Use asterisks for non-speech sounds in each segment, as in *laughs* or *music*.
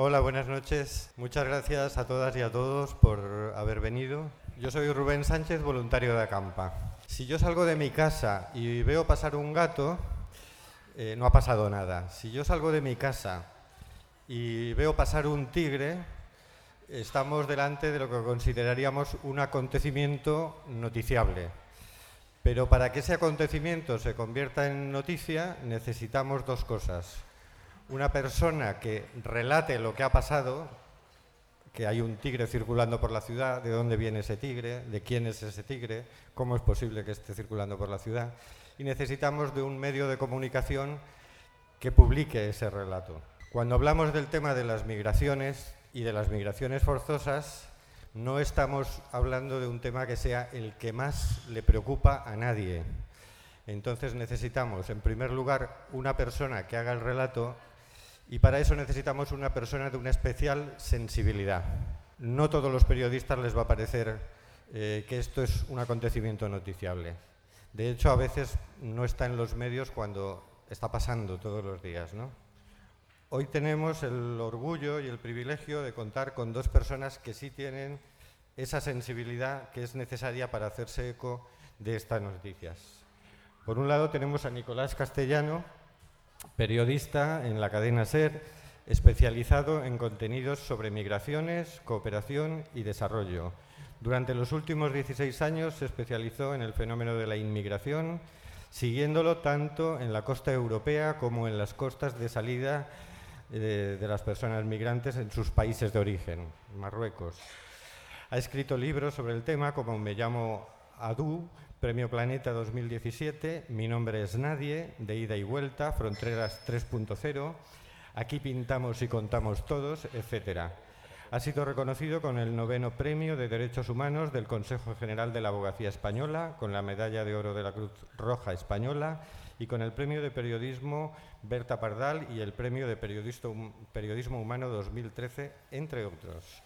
Hola, buenas noches. Muchas gracias a todas y a todos por haber venido. Yo soy Rubén Sánchez, voluntario de Acampa. Si yo salgo de mi casa y veo pasar un gato, eh, no ha pasado nada. Si yo salgo de mi casa y veo pasar un tigre, estamos delante de lo que consideraríamos un acontecimiento noticiable. Pero para que ese acontecimiento se convierta en noticia necesitamos dos cosas. Una persona que relate lo que ha pasado, que hay un tigre circulando por la ciudad, de dónde viene ese tigre, de quién es ese tigre, cómo es posible que esté circulando por la ciudad. Y necesitamos de un medio de comunicación que publique ese relato. Cuando hablamos del tema de las migraciones y de las migraciones forzosas, no estamos hablando de un tema que sea el que más le preocupa a nadie. Entonces necesitamos, en primer lugar, una persona que haga el relato y para eso necesitamos una persona de una especial sensibilidad. No todos los periodistas les va a parecer eh, que esto es un acontecimiento noticiable. De hecho, a veces no está en los medios cuando está pasando todos los días. ¿no? Hoy tenemos el orgullo y el privilegio de contar con dos personas que sí tienen esa sensibilidad que es necesaria para hacerse eco de estas noticias. Por un lado tenemos a Nicolás Castellano, periodista en la cadena SER, especializado en contenidos sobre migraciones, cooperación y desarrollo. Durante los últimos 16 años se especializó en el fenómeno de la inmigración, siguiéndolo tanto en la costa europea como en las costas de salida de, las personas migrantes en sus países de origen, Marruecos. Ha escrito libros sobre el tema como Me llamo Adu, Premio Planeta 2017, Mi nombre es Nadie, De ida y vuelta, Fronteras 3.0, Aquí pintamos y contamos todos, etc. Ha sido reconocido con el noveno Premio de Derechos Humanos del Consejo General de la Abogacía Española, con la Medalla de Oro de la Cruz Roja Española y con el Premio de Periodismo Berta Pardal y el Premio de Periodismo Humano 2013, entre otros.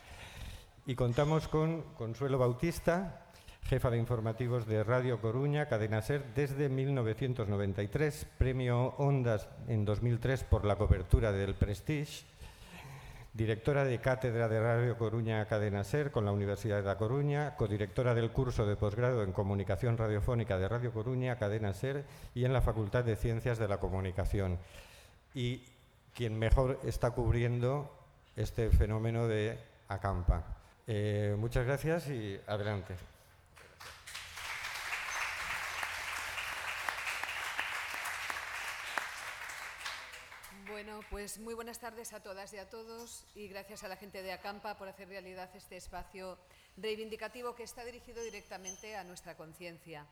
Y contamos con Consuelo Bautista, jefa de informativos de Radio Coruña, Cadena Ser, desde 1993, Premio Ondas en 2003 por la cobertura del Prestige, directora de cátedra de Radio Coruña Cadena Ser con la Universidad de La Coruña, codirectora del curso de posgrado en Comunicación Radiofónica de Radio Coruña Cadena Ser y en la Facultad de Ciencias de la Comunicación. Y quien mejor está cubriendo este fenómeno de acampa. Eh, muchas gracias y adelante. Pues muy buenas tardes a todas y a todos y gracias a la gente de Acampa por hacer realidad este espacio reivindicativo que está dirigido directamente a nuestra conciencia.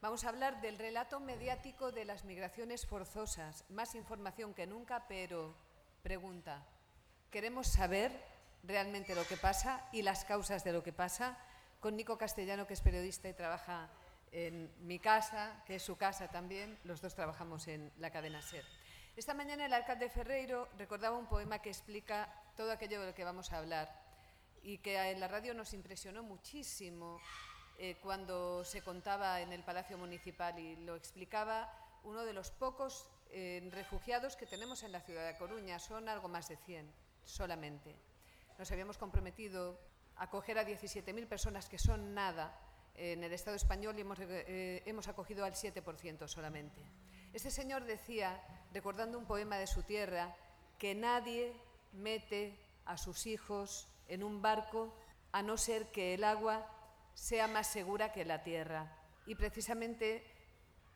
Vamos a hablar del relato mediático de las migraciones forzosas. Más información que nunca, pero pregunta, ¿queremos saber realmente lo que pasa y las causas de lo que pasa? Con Nico Castellano, que es periodista y trabaja en mi casa, que es su casa también, los dos trabajamos en la cadena SER. Esta mañana el alcalde Ferreiro recordaba un poema que explica todo aquello de lo que vamos a hablar y que en la radio nos impresionó muchísimo eh, cuando se contaba en el Palacio Municipal y lo explicaba uno de los pocos eh, refugiados que tenemos en la ciudad de Coruña. Son algo más de 100 solamente. Nos habíamos comprometido a acoger a 17.000 personas que son nada en el Estado español y hemos, eh, hemos acogido al 7% solamente. Este señor decía recordando un poema de su tierra, que nadie mete a sus hijos en un barco a no ser que el agua sea más segura que la tierra. Y precisamente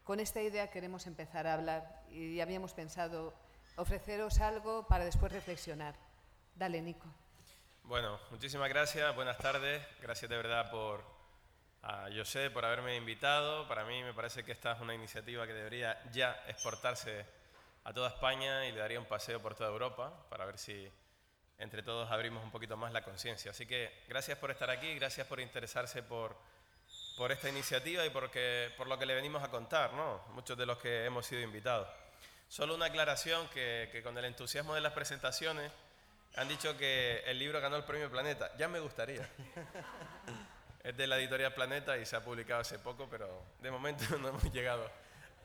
con esta idea queremos empezar a hablar y habíamos pensado ofreceros algo para después reflexionar. Dale, Nico. Bueno, muchísimas gracias, buenas tardes, gracias de verdad por a José por haberme invitado. Para mí me parece que esta es una iniciativa que debería ya exportarse a toda España y le daría un paseo por toda Europa para ver si entre todos abrimos un poquito más la conciencia. Así que gracias por estar aquí, gracias por interesarse por, por esta iniciativa y porque, por lo que le venimos a contar, ¿no? muchos de los que hemos sido invitados. Solo una aclaración que, que con el entusiasmo de las presentaciones han dicho que el libro ganó el premio Planeta. Ya me gustaría. *laughs* Es de la editorial Planeta y se ha publicado hace poco, pero de momento *laughs* no hemos llegado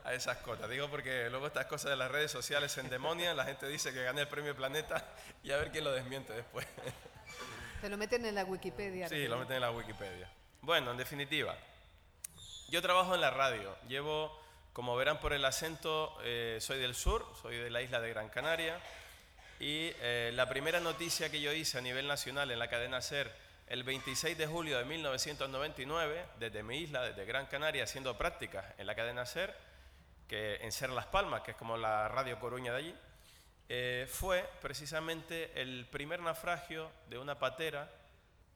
a esas cotas. Digo porque luego estas cosas de las redes sociales se endemonian, la gente dice que gané el premio Planeta y a ver quién lo desmiente después. *laughs* Te lo meten en la Wikipedia. Sí, lo meten en la Wikipedia. Bueno, en definitiva, yo trabajo en la radio. Llevo, como verán por el acento, eh, soy del sur, soy de la isla de Gran Canaria. Y eh, la primera noticia que yo hice a nivel nacional en la cadena SER el 26 de julio de 1999, desde mi isla, desde Gran Canaria, haciendo prácticas en la cadena SER, que en Ser Las Palmas, que es como la radio Coruña de allí, eh, fue precisamente el primer naufragio de una patera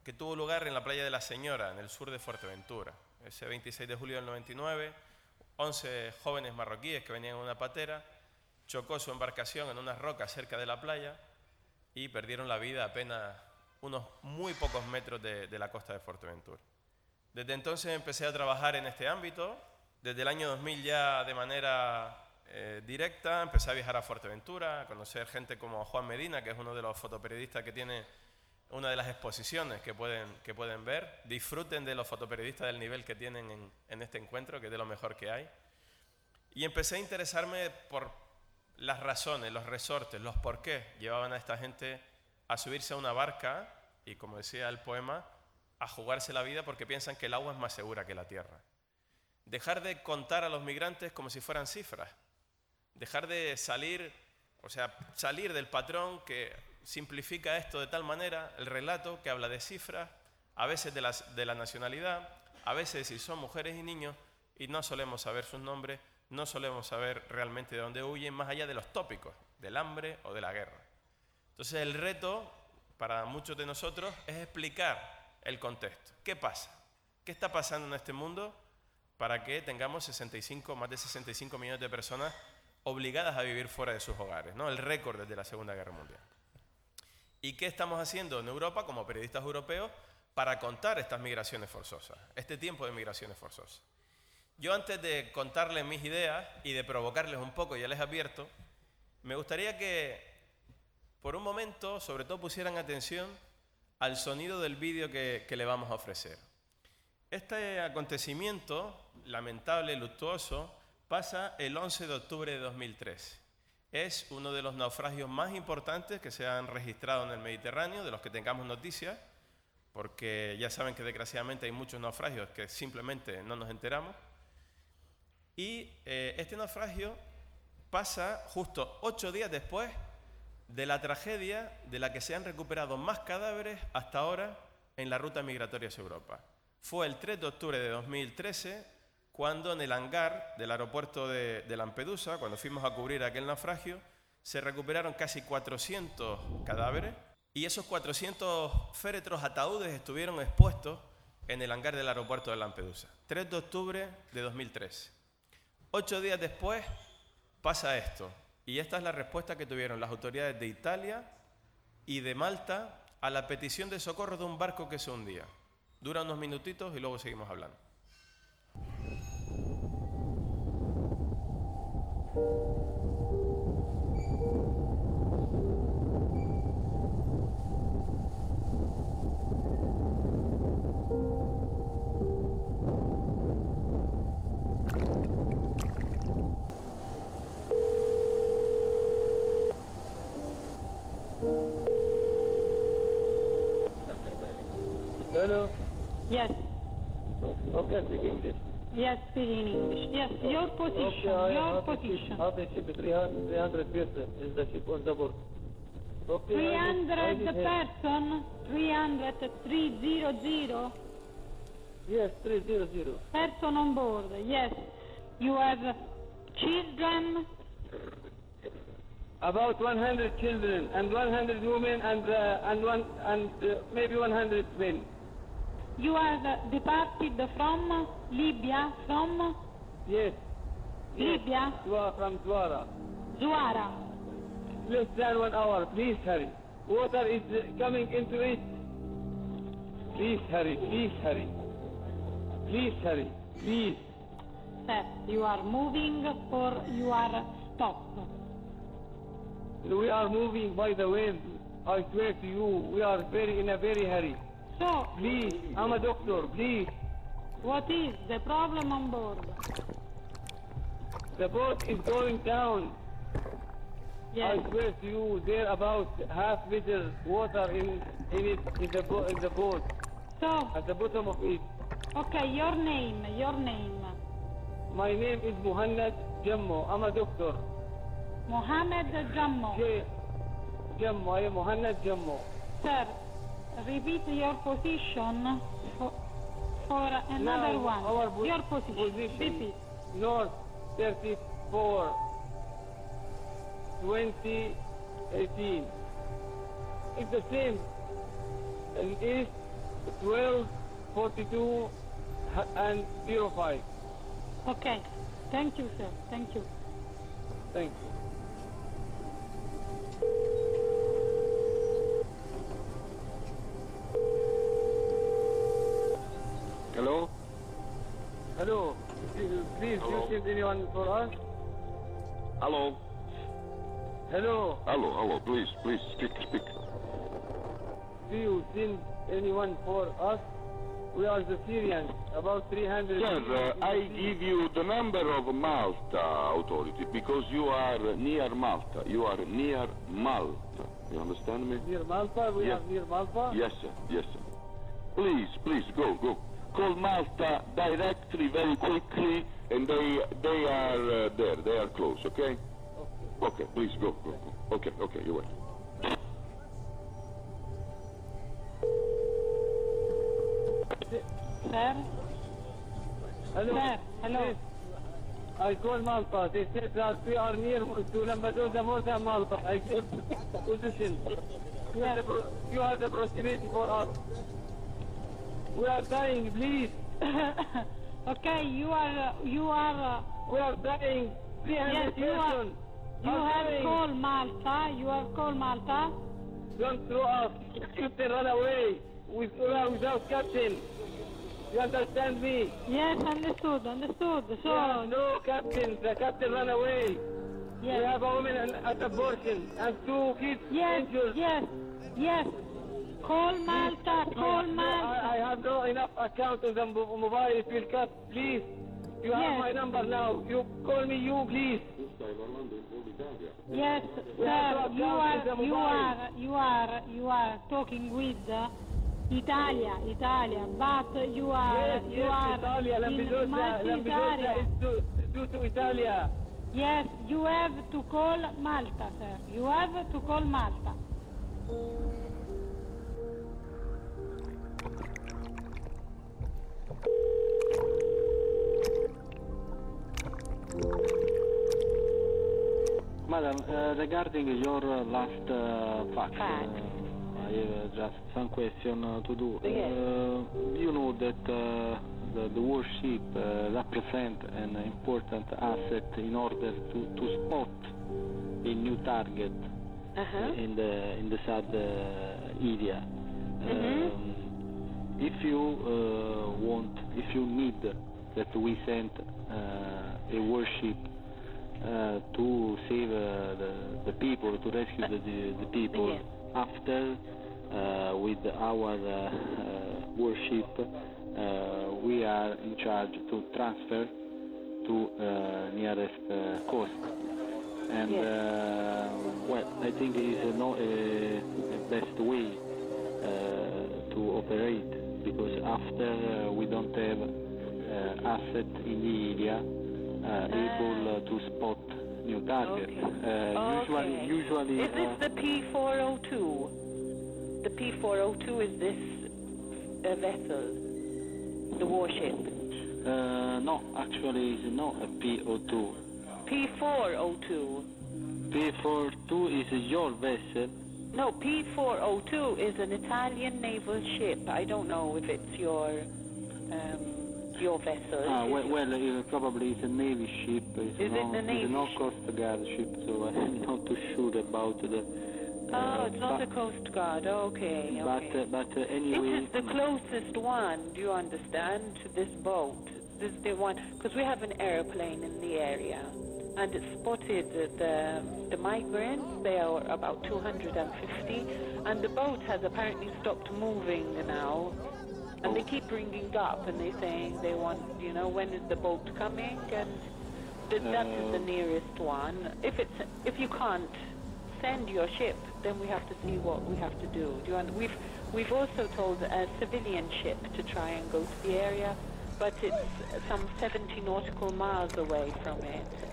que tuvo lugar en la playa de la Señora, en el sur de Fuerteventura. Ese 26 de julio del 99, 11 jóvenes marroquíes que venían en una patera, chocó su embarcación en unas rocas cerca de la playa y perdieron la vida apenas unos muy pocos metros de, la costa de Fuerteventura. Desde entonces empecé a trabajar en este ámbito, desde el año 2000 ya de manera eh, directa, empecé a viajar a Fuerteventura, a conocer gente como Juan Medina, que es uno de los fotoperiodistas que tiene una de las exposiciones que pueden, que pueden ver. Disfruten de los fotoperiodistas del nivel que tienen en, en este encuentro, que es de lo mejor que hay. Y empecé a interesarme por las razones, los resortes, los por qué llevaban a esta gente a subirse a una barca y, como decía el poema, a jugarse la vida porque piensan que el agua es más segura que la tierra. Dejar de contar a los migrantes como si fueran cifras. Dejar de salir, o sea, salir del patrón que simplifica esto de tal manera, el relato que habla de cifras, a veces de, las, de la nacionalidad, a veces si son mujeres y niños, y no solemos saber sus nombres, no solemos saber realmente de dónde huyen, más allá de los tópicos, del hambre o de la guerra. Entonces el reto para muchos de nosotros es explicar el contexto. ¿Qué pasa? ¿Qué está pasando en este mundo? para que tengamos 65, más de 65 millones de personas obligadas a vivir fuera de sus hogares, ¿no? el récord desde la Segunda Guerra Mundial. ¿Y qué estamos haciendo en Europa como periodistas europeos para contar estas migraciones forzosas, este tiempo de migraciones forzosas? Yo antes de contarles mis ideas y de provocarles un poco, ya les advierto, me gustaría que por un momento, sobre todo, pusieran atención al sonido del vídeo que, le vamos a ofrecer. Este acontecimiento lamentable, luctuoso, pasa el 11 de octubre de 2003. Es uno de los naufragios más importantes que se han registrado en el Mediterráneo, de los que tengamos noticias, porque ya saben que desgraciadamente hay muchos naufragios que simplemente no nos enteramos. Y eh, este naufragio pasa justo ocho días después de la tragedia de la que se han recuperado más cadáveres hasta ahora en la ruta migratoria hacia Europa. Fue el 3 de octubre de 2013 cuando en el hangar del aeropuerto de, Lampedusa, cuando fuimos a cubrir aquel naufragio, se recuperaron casi 400 cadáveres y esos 400 féretros ataúdes estuvieron expuestos en el hangar del aeropuerto de Lampedusa. 3 de octubre de 2013. Ocho días después pasa esto y esta es la respuesta que tuvieron las autoridades de Italia y de Malta a la petición de socorro de un barco que se hundía. Dura unos minutitos y luego seguimos hablando. Hello. Yes, Okay, speak English. yes, speak in English. Yes, your position, Okay, your position. have a ship 300, 300 person is the ship on the board. Okay, I need- I 300 need person, 300, 300 Yes, 300. person on board. Yes, you have children, About 100 children and 100 women and uh, and one and uh, maybe 100 men. You are departed from Libya, from Yes. yes. Libya, Dwa- from Dwara. Zuara. Less than one hour. Please hurry. Water is coming into it. Please hurry. Please hurry. Please hurry. Please. Sir, you are moving or you are stopped? We are moving by the wind. I swear to you, we are very in a very hurry. So, Please, I'm a doctor. Please. what is the problem on board? the boat is going down. Yes. I swear to you, there about half liter water in in it in the bo- in the boat So, at the bottom of it. okay, your name, your name. My name is Muhammad Jammo. I'm a doctor. Muhammad Jammo. J. Jammo. I am Muhannad Jammo. Sir, repeat your position for, for another Now, one. our po- your position. position. Repeat. North 34 2018. It's the same. And East 12 42 and 05. Okay. Thank you, sir. Thank you. Thank you. Hello? Hello. Please, Hello. do you send anyone for us? Hello? Hello. Hello, hello, please, please, speak, speak. Do you send anyone for us? We are the Syrians, about 300. Sir, uh, I give you the number of Malta authority because you are near Malta. You are near Malta. You understand me? Near Malta, we Yes. are near Malta. Yes, sir. Yes, sir. Please, please, go, go. Call Malta directly, very quickly, and they they are uh, there. They are close, okay? Okay, please, go, go, go. Okay, okay, you're welcome. Sir? Hello. Sir, hello. Yes. I call Malta. They said that we are near to Lampedusa more than Malta. I give position. You have, the, you have the proximity for us. We are dying, please. *laughs* okay, you are, uh, you are, uh, We are dying. 300 Yes, you are- you are have called Malta, you have called Malta. Don't throw us. Captain, run away. With, uh, without captain. You understand me? Yes, understood, understood. So, no captain. The captain ran away. We have a woman and- at abortion and two kids yes, injured. yes, yes. Call Malta, call I, I have no enough account on the mobile. It will cut. Please. You have Yes. my number now. You call me you, please. Yes, sir, you are, you are, you are, you are talking with Italia, Italia, but you are, Yes, you yes, are Italia. in Lampedusa. Maltese Lampedusa area. is due, due to Italia. Yes, you have to call Malta, sir. You have to call Malta. Madam, uh, regarding your uh, last uh, fact, Fact. uh, I have just some question uh, to do. Yes. Uh, you know that uh, the, the warship uh, represent an important asset in order to, to spot a new target Uh-huh. in the in the SAD uh, area. Mhm. Um, if you uh, want, if you need that we send uh, a warship uh, to save uh, the, the people, to rescue the, the, the people, Yes. after uh, with our uh, uh, warship, uh, we are in charge to transfer to uh, nearest uh, coast and Yes. uh, well, I think it is not a, a best way uh, to operate because after uh, we don't have asset in the area uh, able uh, to spot new targets. Okay. Uh, usually, Okay. usually. Is this uh, the P402? The P402 is this uh, vessel, the warship. uh, no, actually, it's not a PO2. P402. P42 is your vessel. No, P402 is an Italian naval ship. I don't know if it's your um, your vessel. Ah, well, well it probably it's a navy ship. It's Is it it's navy not ship? Coast Guard ship, so *laughs* I'm not too sure about the. Oh, uh, it's not the Coast Guard. Okay, But okay. uh, but uh, anyway. This is the closest one, do you understand, to this boat. This is the one, because we have an airplane in the area, and it spotted the, the migrants. They are about 250, and the boat has apparently stopped moving now. And they keep ringing up, and they're saying they want, you know, when is the boat coming? And Th- that is the mm. nearest one. If it's if you can't send your ship, then we have to see what we have to do. do you un- we've we've also told a civilian ship to try and go to the area, but it's some 70 nautical miles away from it.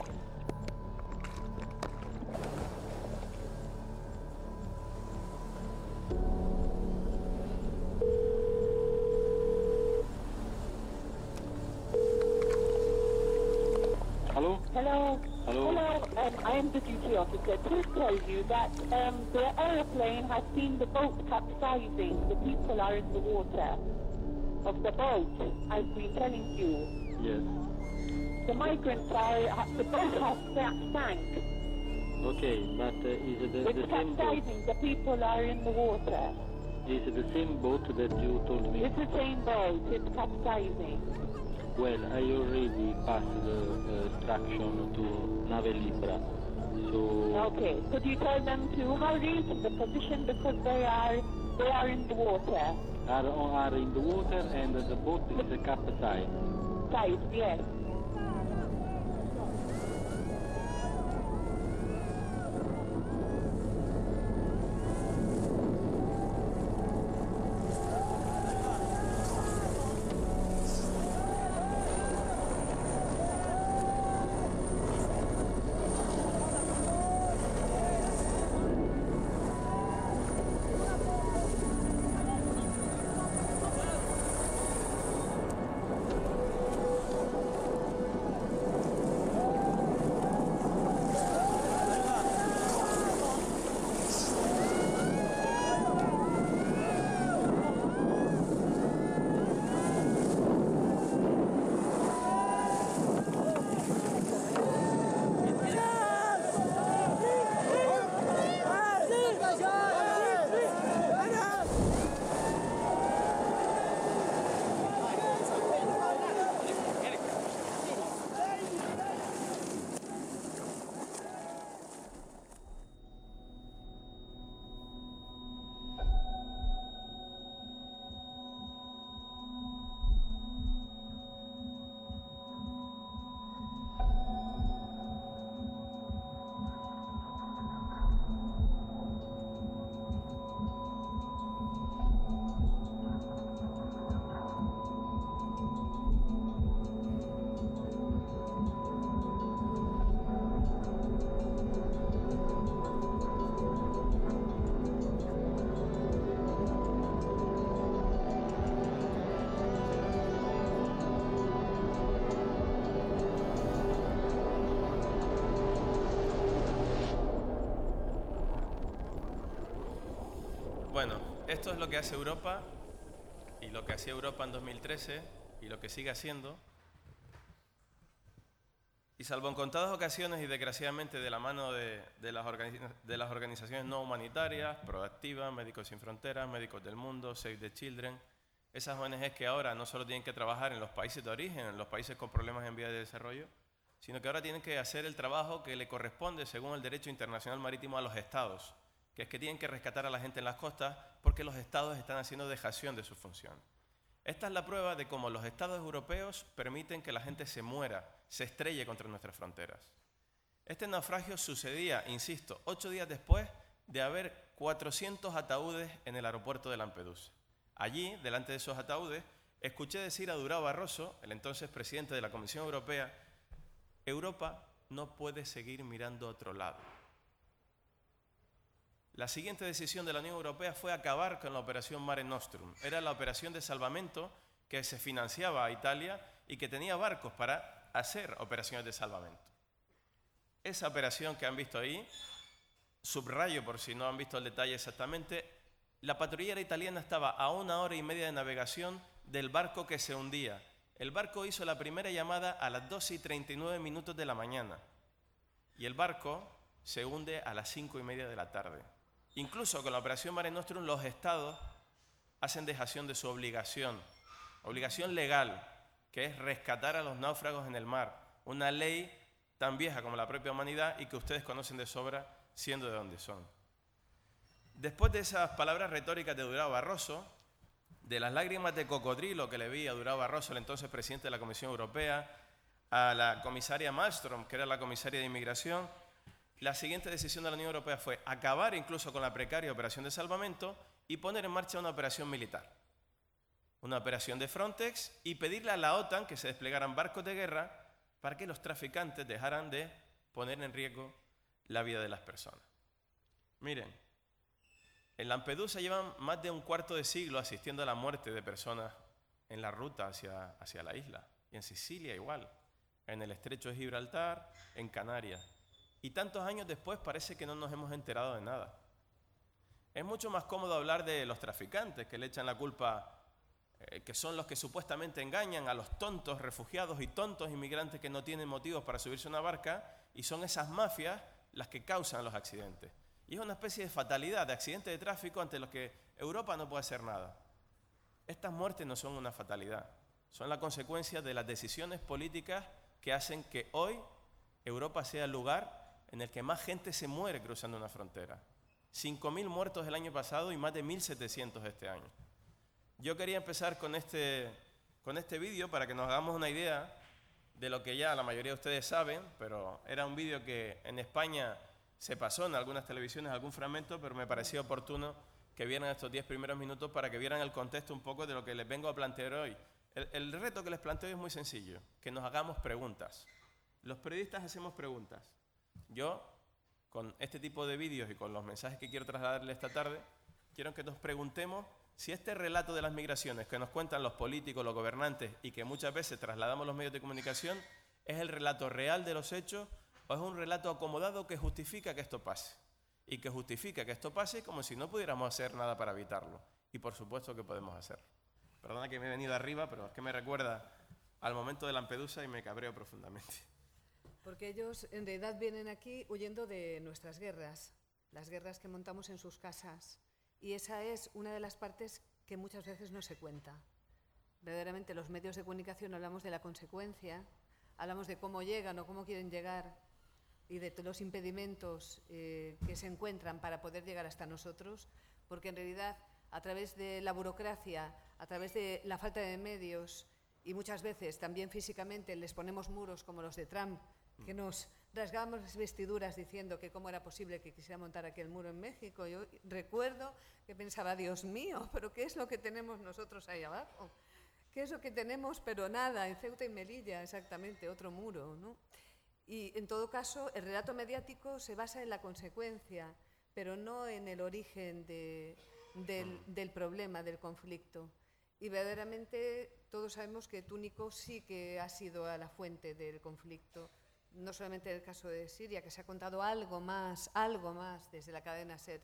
Officer. Please tell you that um, the aeroplane has seen the boat capsizing. The people are in the water of the boat. I've been telling you. Yes. The migrants are. The boat has sa- sank. Okay, but uh, is it the, It's the same boat? capsizing. The people are in the water. Is it the same boat that you told me? It's the same boat. It's capsizing. Well, I already passed the uh, instruction to Nave Libra. So Okay. Could you tell them to hurry to the position because they are they are in the water. are, are in the water and the boat is capsized. Side, yes. Esto es lo que hace Europa y lo que hacía Europa en 2013 y lo que sigue haciendo. Y salvo en contadas ocasiones y desgraciadamente de la mano de, las, organizaciones no humanitarias, Proactiva, Médicos Sin Fronteras, Médicos del Mundo, Save the Children, esas ONGs que ahora no solo tienen que trabajar en los países de origen, en los países con problemas en vía de desarrollo, sino que ahora tienen que hacer el trabajo que le corresponde según el derecho internacional marítimo a los estados, que es que tienen que rescatar a la gente en las costas porque los estados están haciendo dejación de su función. Esta es la prueba de cómo los estados europeos permiten que la gente se muera, se estrelle contra nuestras fronteras. Este naufragio sucedía, insisto, ocho días después de haber 400 ataúdes en el aeropuerto de Lampedusa. Allí, delante de esos ataúdes, escuché decir a Durao Barroso, el entonces presidente de la Comisión Europea, Europa no puede seguir mirando a otro lado. La siguiente decisión de la Unión Europea fue acabar con la operación Mare Nostrum. Era la operación de salvamento que se financiaba a Italia y que tenía barcos para hacer operaciones de salvamento. Esa operación que han visto ahí, subrayo por si no han visto el detalle exactamente, la patrullera italiana estaba a una hora y media de navegación del barco que se hundía. El barco hizo la primera llamada a las 12 y 39 minutos de la mañana y el barco se hunde a las 5 y media de la tarde. Incluso con la operación Mare Nostrum los estados hacen dejación de su obligación, obligación legal, que es rescatar a los náufragos en el mar, una ley tan vieja como la propia humanidad y que ustedes conocen de sobra siendo de donde son. Después de esas palabras retóricas de Durao Barroso, de las lágrimas de cocodrilo que le vi a Durao Barroso, el entonces presidente de la Comisión Europea, a la comisaria Malmström, que era la comisaria de inmigración, la siguiente decisión de la Unión Europea fue acabar incluso con la precaria operación de salvamento y poner en marcha una operación militar. Una operación de Frontex y pedirle a la OTAN que se desplegaran barcos de guerra para que los traficantes dejaran de poner en riesgo la vida de las personas. Miren, en Lampedusa llevan más de un cuarto de siglo asistiendo a la muerte de personas en la ruta hacia, hacia la isla. Y en Sicilia igual, en el estrecho de Gibraltar, en Canarias. Y tantos años después parece que no nos hemos enterado de nada. Es mucho más cómodo hablar de los traficantes que le echan la culpa, eh, que son los que supuestamente engañan a los tontos refugiados y tontos inmigrantes que no tienen motivos para subirse a una barca, y son esas mafias las que causan los accidentes. Y es una especie de fatalidad, de accidente de tráfico ante los que Europa no puede hacer nada. Estas muertes no son una fatalidad, son la consecuencia de las decisiones políticas que hacen que hoy Europa sea el lugar en el que más gente se muere cruzando una frontera. 5.000 muertos el año pasado y más de 1.700 este año. Yo quería empezar con este, con este vídeo para que nos hagamos una idea de lo que ya la mayoría de ustedes saben, pero era un vídeo que en España se pasó en algunas televisiones algún fragmento, pero me pareció oportuno que vieran estos 10 primeros minutos para que vieran el contexto un poco de lo que les vengo a plantear hoy. El, el reto que les planteo es muy sencillo, que nos hagamos preguntas. Los periodistas hacemos preguntas. Yo, con este tipo de vídeos y con los mensajes que quiero trasladarle esta tarde, quiero que nos preguntemos si este relato de las migraciones que nos cuentan los políticos, los gobernantes y que muchas veces trasladamos los medios de comunicación, es el relato real de los hechos o es un relato acomodado que justifica que esto pase. Y que justifica que esto pase como si no pudiéramos hacer nada para evitarlo. Y por supuesto que podemos hacerlo. Perdona que me he venido arriba, pero es que me recuerda al momento de Lampedusa y me cabreo profundamente. Porque ellos en realidad vienen aquí huyendo de nuestras guerras, las guerras que montamos en sus casas. Y esa es una de las partes que muchas veces no se cuenta. Verdaderamente los medios de comunicación hablamos de la consecuencia, hablamos de cómo llegan o cómo quieren llegar, y de los impedimentos eh, que se encuentran para poder llegar hasta nosotros, porque en realidad a través de la burocracia, a través de la falta de medios y muchas veces también físicamente les ponemos muros como los de Trump, que nos rasgamos las vestiduras diciendo que cómo era posible que quisiera montar aquel muro en México. Yo recuerdo que pensaba, Dios mío, pero ¿qué es lo que tenemos nosotros ahí abajo? ¿Qué es lo que tenemos? Pero nada, en Ceuta y Melilla, exactamente, otro muro, ¿no? Y en todo caso, el relato mediático se basa en la consecuencia, pero no en el origen de, del, del, problema, del conflicto. Y verdaderamente todos sabemos que Túnico sí que ha sido a la fuente del conflicto, no solamente en el caso de Siria, que se ha contado algo más, algo más desde la cadena SER,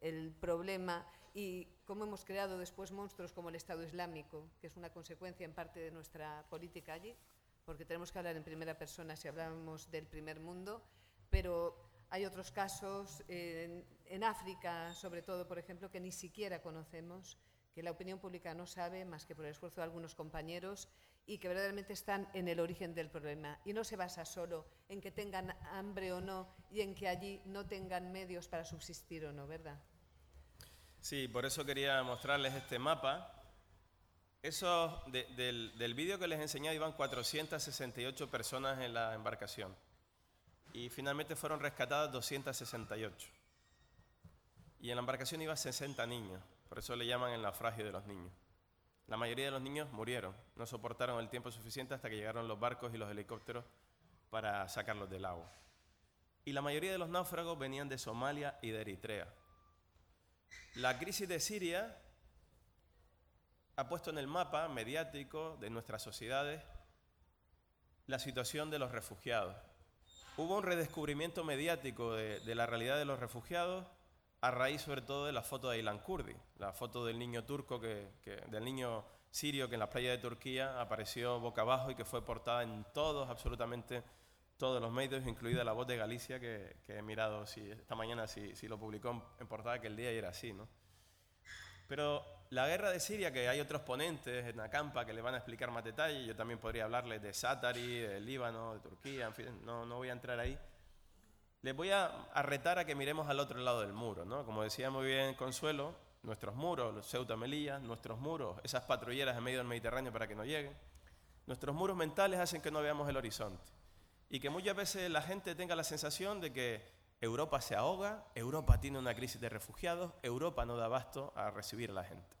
el problema y cómo hemos creado después monstruos como el Estado Islámico, que es una consecuencia en parte de nuestra política allí porque tenemos que hablar en primera persona si hablamos del primer mundo, pero hay otros casos en, África, sobre todo, por ejemplo, que ni siquiera conocemos, que la opinión pública no sabe más que por el esfuerzo de algunos compañeros y que verdaderamente están en el origen del problema. Y no se basa solo en que tengan hambre o no y en que allí no tengan medios para subsistir o no, ¿verdad? Sí, por eso quería mostrarles este mapa eso, del, del vídeo que les enseñé, iban 468 personas en la embarcación. Y finalmente fueron rescatadas 268. Y en la embarcación iban 60 niños. Por eso le llaman el naufragio de los niños. La mayoría de los niños murieron. No soportaron el tiempo suficiente hasta que llegaron los barcos y los helicópteros para sacarlos del agua. Y la mayoría de los náufragos venían de Somalia y de Eritrea. La crisis de Siria ha puesto en el mapa mediático de nuestras sociedades la situación de los refugiados. Hubo un redescubrimiento mediático de, la realidad de los refugiados a raíz sobre todo de la foto de Aylan Kurdi, la foto del niño turco, que, del niño sirio que en la playa de Turquía apareció boca abajo y que fue portada en todos, absolutamente todos los medios, incluida la voz de Galicia, que, he mirado si, esta mañana si, si, lo publicó en portada, que el día era así. ¿no? Pero la guerra de Siria, que hay otros ponentes en Acampa que le van a explicar más detalles, yo también podría hablarles de Satari, del Líbano, de Turquía, en fin, no, no voy a entrar ahí. Les voy a, a, retar a que miremos al otro lado del muro, ¿no? Como decía muy bien Consuelo, nuestros muros, Ceuta Melilla, nuestros muros, esas patrulleras en medio del Mediterráneo para que no lleguen. Nuestros muros mentales hacen que no veamos el horizonte y que muchas veces la gente tenga la sensación de que Europa se ahoga, Europa tiene una crisis de refugiados, Europa no da abasto a recibir a la gente.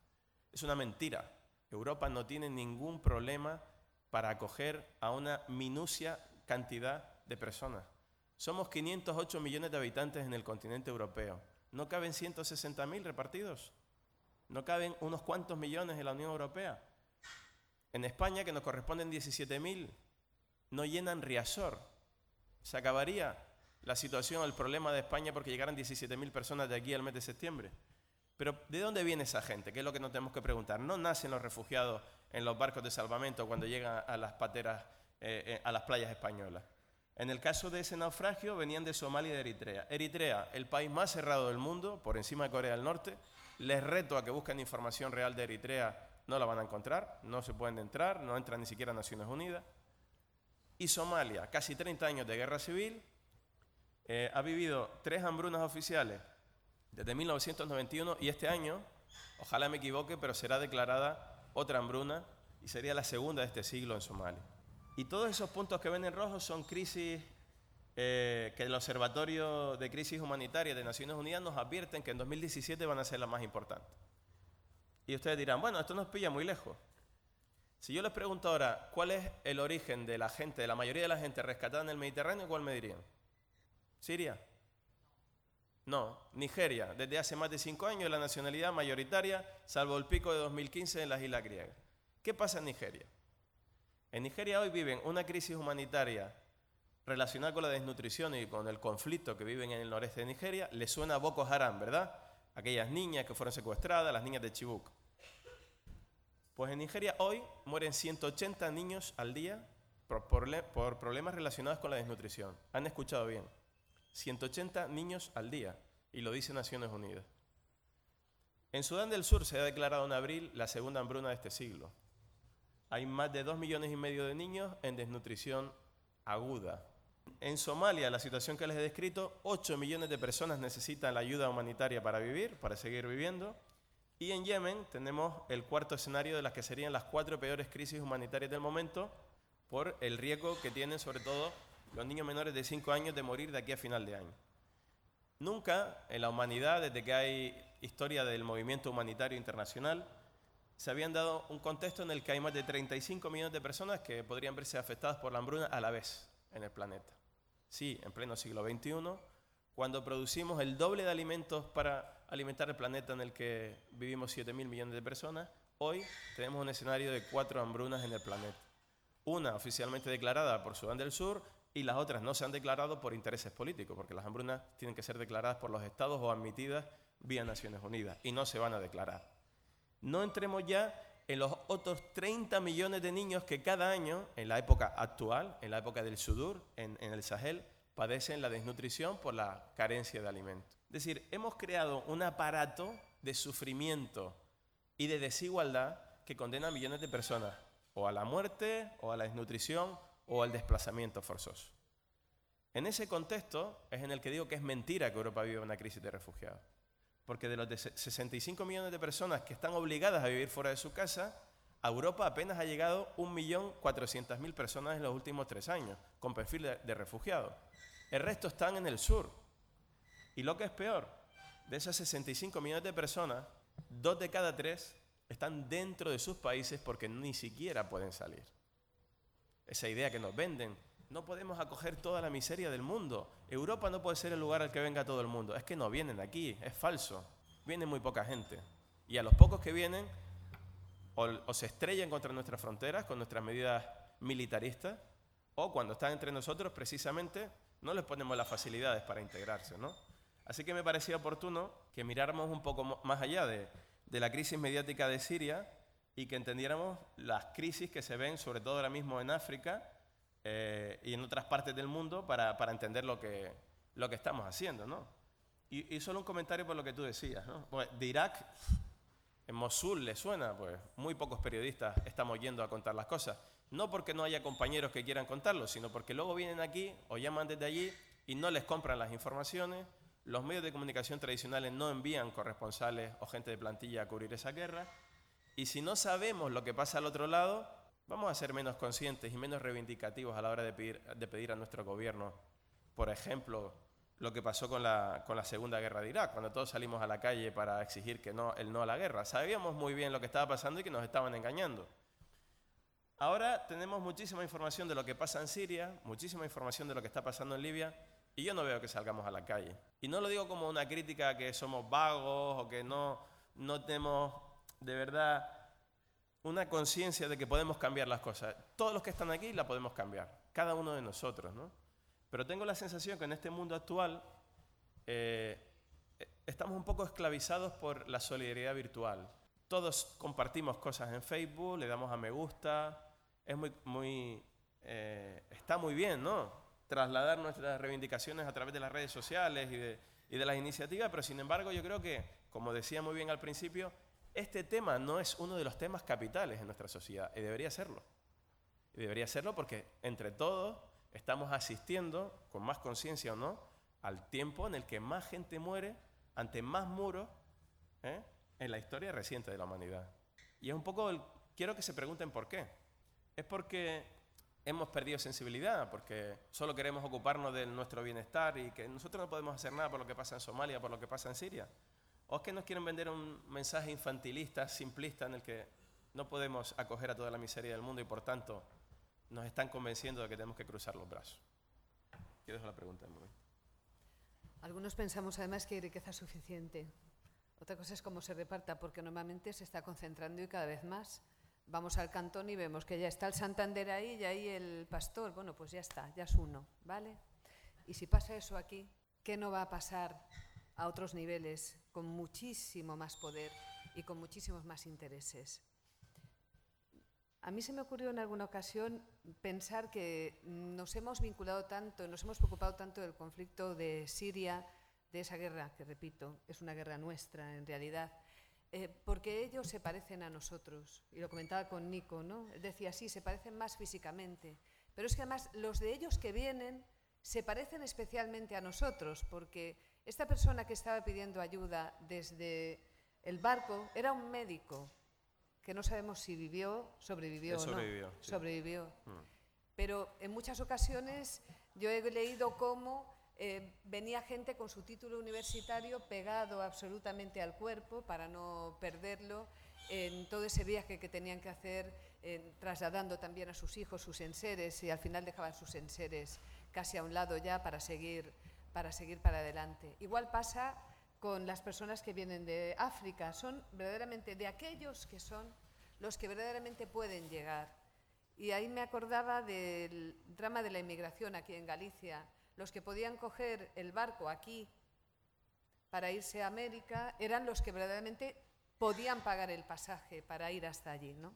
Es una mentira. Europa no tiene ningún problema para acoger a una minucia cantidad de personas. Somos 508 millones de habitantes en el continente europeo. ¿No caben 160.000 repartidos? ¿No caben unos cuantos millones en la Unión Europea? En España, que nos corresponden 17.000, no llenan Riazor. Se acabaría la situación, el problema de España porque llegaran 17.000 personas de aquí al mes de septiembre. Pero ¿de dónde viene esa gente? ¿Qué es lo que nos tenemos que preguntar? No nacen los refugiados en los barcos de salvamento cuando llegan a las pateras, eh, eh, a las playas españolas. En el caso de ese naufragio venían de Somalia y de Eritrea. Eritrea, el país más cerrado del mundo, por encima de Corea del Norte. Les reto a que busquen información real de Eritrea, no la van a encontrar, no se pueden entrar, no entran ni siquiera a Naciones Unidas. Y Somalia, casi 30 años de guerra civil, eh, ha vivido tres hambrunas oficiales desde 1991 y este año, ojalá me equivoque, pero será declarada otra hambruna y sería la segunda de este siglo en Somalia. Y todos esos puntos que ven en rojo son crisis eh, que el Observatorio de Crisis Humanitaria de Naciones Unidas nos advierten que en 2017 van a ser las más importantes. Y ustedes dirán, bueno, esto nos pilla muy lejos. Si yo les pregunto ahora cuál es el origen de la gente, de la mayoría de la gente rescatada en el Mediterráneo, ¿cuál me dirían? ¿Siria? No, Nigeria, desde hace más de cinco años la nacionalidad mayoritaria, salvo el pico de 2015 en las islas griegas. ¿Qué pasa en Nigeria? En Nigeria hoy viven una crisis humanitaria relacionada con la desnutrición y con el conflicto que viven en el noreste de Nigeria. Le suena a Boko Haram, ¿verdad? Aquellas niñas que fueron secuestradas, las niñas de Chibuk. Pues en Nigeria hoy mueren 180 niños al día por, problemas relacionados con la desnutrición. ¿Han escuchado bien? 180 niños al día, y lo dice Naciones Unidas. En Sudán del Sur se ha declarado en abril la segunda hambruna de este siglo. Hay más de 2 millones y medio de niños en desnutrición aguda. En Somalia, la situación que les he descrito, 8 millones de personas necesitan la ayuda humanitaria para vivir, para seguir viviendo. Y en Yemen tenemos el cuarto escenario de las que serían las cuatro peores crisis humanitarias del momento por el riesgo que tienen sobre todo los niños menores de 5 años de morir de aquí a final de año. Nunca en la humanidad, desde que hay historia del movimiento humanitario internacional, se habían dado un contexto en el que hay más de 35 millones de personas que podrían verse afectadas por la hambruna a la vez en el planeta. Sí, en pleno siglo XXI, cuando producimos el doble de alimentos para alimentar el planeta en el que vivimos 7 mil millones de personas, hoy tenemos un escenario de cuatro hambrunas en el planeta. Una oficialmente declarada por Sudán del Sur y las otras no se han declarado por intereses políticos, porque las hambrunas tienen que ser declaradas por los estados o admitidas vía Naciones Unidas y no se van a declarar. No entremos ya en los otros 30 millones de niños que cada año, en la época actual, en la época del Sudur, en, el Sahel, padecen la desnutrición por la carencia de alimentos. Es decir, hemos creado un aparato de sufrimiento y de desigualdad que condena a millones de personas o a la muerte o a la desnutrición o al desplazamiento forzoso. En ese contexto es en el que digo que es mentira que Europa viva una crisis de refugiados. Porque de los 65 millones de personas que están obligadas a vivir fuera de su casa, a Europa apenas ha llegado 1.400.000 personas en los últimos tres años, con perfil de, de refugiados. El resto están en el sur. Y lo que es peor, de esas 65 millones de personas, dos de cada tres están dentro de sus países porque ni siquiera pueden salir esa idea que nos venden. No podemos acoger toda la miseria del mundo. Europa no puede ser el lugar al que venga todo el mundo. Es que no vienen aquí, es falso. Viene muy poca gente. Y a los pocos que vienen, o, se estrellan contra nuestras fronteras con nuestras medidas militaristas, o cuando están entre nosotros, precisamente, no les ponemos las facilidades para integrarse. Así que me parecía oportuno que miráramos un poco más allá de, de la crisis mediática de Siria y que entendiéramos las crisis que se ven, sobre todo ahora mismo en África eh, y en otras partes del mundo, para, para, entender lo que, lo que estamos haciendo. ¿no? Y, y, solo un comentario por lo que tú decías. ¿no? Pues de Irak, en Mosul le suena, pues muy pocos periodistas estamos yendo a contar las cosas. No porque no haya compañeros que quieran contarlo, sino porque luego vienen aquí o llaman desde allí y no les compran las informaciones. Los medios de comunicación tradicionales no envían corresponsales o gente de plantilla a cubrir esa guerra y si no sabemos lo que pasa al otro lado, vamos a ser menos conscientes y menos reivindicativos a la hora de pedir, de pedir a nuestro gobierno, por ejemplo, lo que pasó con la, con la Segunda Guerra de Irak, cuando todos salimos a la calle para exigir que no, el no a la guerra. Sabíamos muy bien lo que estaba pasando y que nos estaban engañando. Ahora tenemos muchísima información de lo que pasa en Siria, muchísima información de lo que está pasando en Libia, y yo no veo que salgamos a la calle. Y no lo digo como una crítica que somos vagos o que no, no tenemos de verdad una conciencia de que podemos cambiar las cosas. Todos los que están aquí la podemos cambiar, cada uno de nosotros, ¿no? Pero tengo la sensación que en este mundo actual eh, estamos un poco esclavizados por la solidaridad virtual. Todos compartimos cosas en Facebook, le damos a me gusta, es muy, muy eh, está muy bien, ¿no? Trasladar nuestras reivindicaciones a través de las redes sociales y de, y de las iniciativas, pero sin embargo yo creo que, como decía muy bien al principio, este tema no es uno de los temas capitales en nuestra sociedad y debería serlo. Debería serlo porque entre todos estamos asistiendo, con más conciencia o no, al tiempo en el que más gente muere ante más muros ¿eh? en la historia reciente de la humanidad. Y es un poco, el, quiero que se pregunten por qué. Es porque hemos perdido sensibilidad, porque solo queremos ocuparnos de nuestro bienestar y que nosotros no podemos hacer nada por lo que pasa en Somalia, por lo que pasa en Siria. ¿O es que nos quieren vender un mensaje infantilista, simplista, en el que no podemos acoger a toda la miseria del mundo y por tanto nos están convenciendo de que tenemos que cruzar los brazos? Quiero dejar la pregunta en momento. Algunos pensamos además que hay riqueza suficiente. Otra cosa es cómo se reparta, porque normalmente se está concentrando y cada vez más. Vamos al cantón y vemos que ya está el Santander ahí y ahí el pastor. Bueno, pues ya está, ya es uno, ¿vale? Y si pasa eso aquí, ¿qué no va a pasar a otros niveles con muchísimo más poder y con muchísimos más intereses. A mí se me ocurrió en alguna ocasión pensar que nos hemos vinculado tanto, nos hemos preocupado tanto del conflicto de Siria, de esa guerra, que repito, es una guerra nuestra en realidad, eh, porque ellos se parecen a nosotros. Y lo comentaba con Nico, ¿no? Decía, sí, se parecen más físicamente, pero es que además los de ellos que vienen se parecen especialmente a nosotros, porque esta persona que estaba pidiendo ayuda desde el barco era un médico, que no sabemos si vivió, sobrevivió o no. Sobrevivió. Mm. Pero en muchas ocasiones yo he leído cómo eh, venía gente con su título universitario pegado absolutamente al cuerpo para no perderlo en todo ese viaje que tenían que hacer, trasladando también a sus hijos sus enseres y al final dejaban sus enseres casi a un lado ya para seguir para seguir para adelante. Igual pasa con las personas que vienen de África, son verdaderamente de aquellos que son los que verdaderamente pueden llegar. Y ahí me acordaba del drama de la inmigración aquí en Galicia. Los que podían coger el barco aquí para irse a América eran los que verdaderamente podían pagar el pasaje para ir hasta allí, ¿no?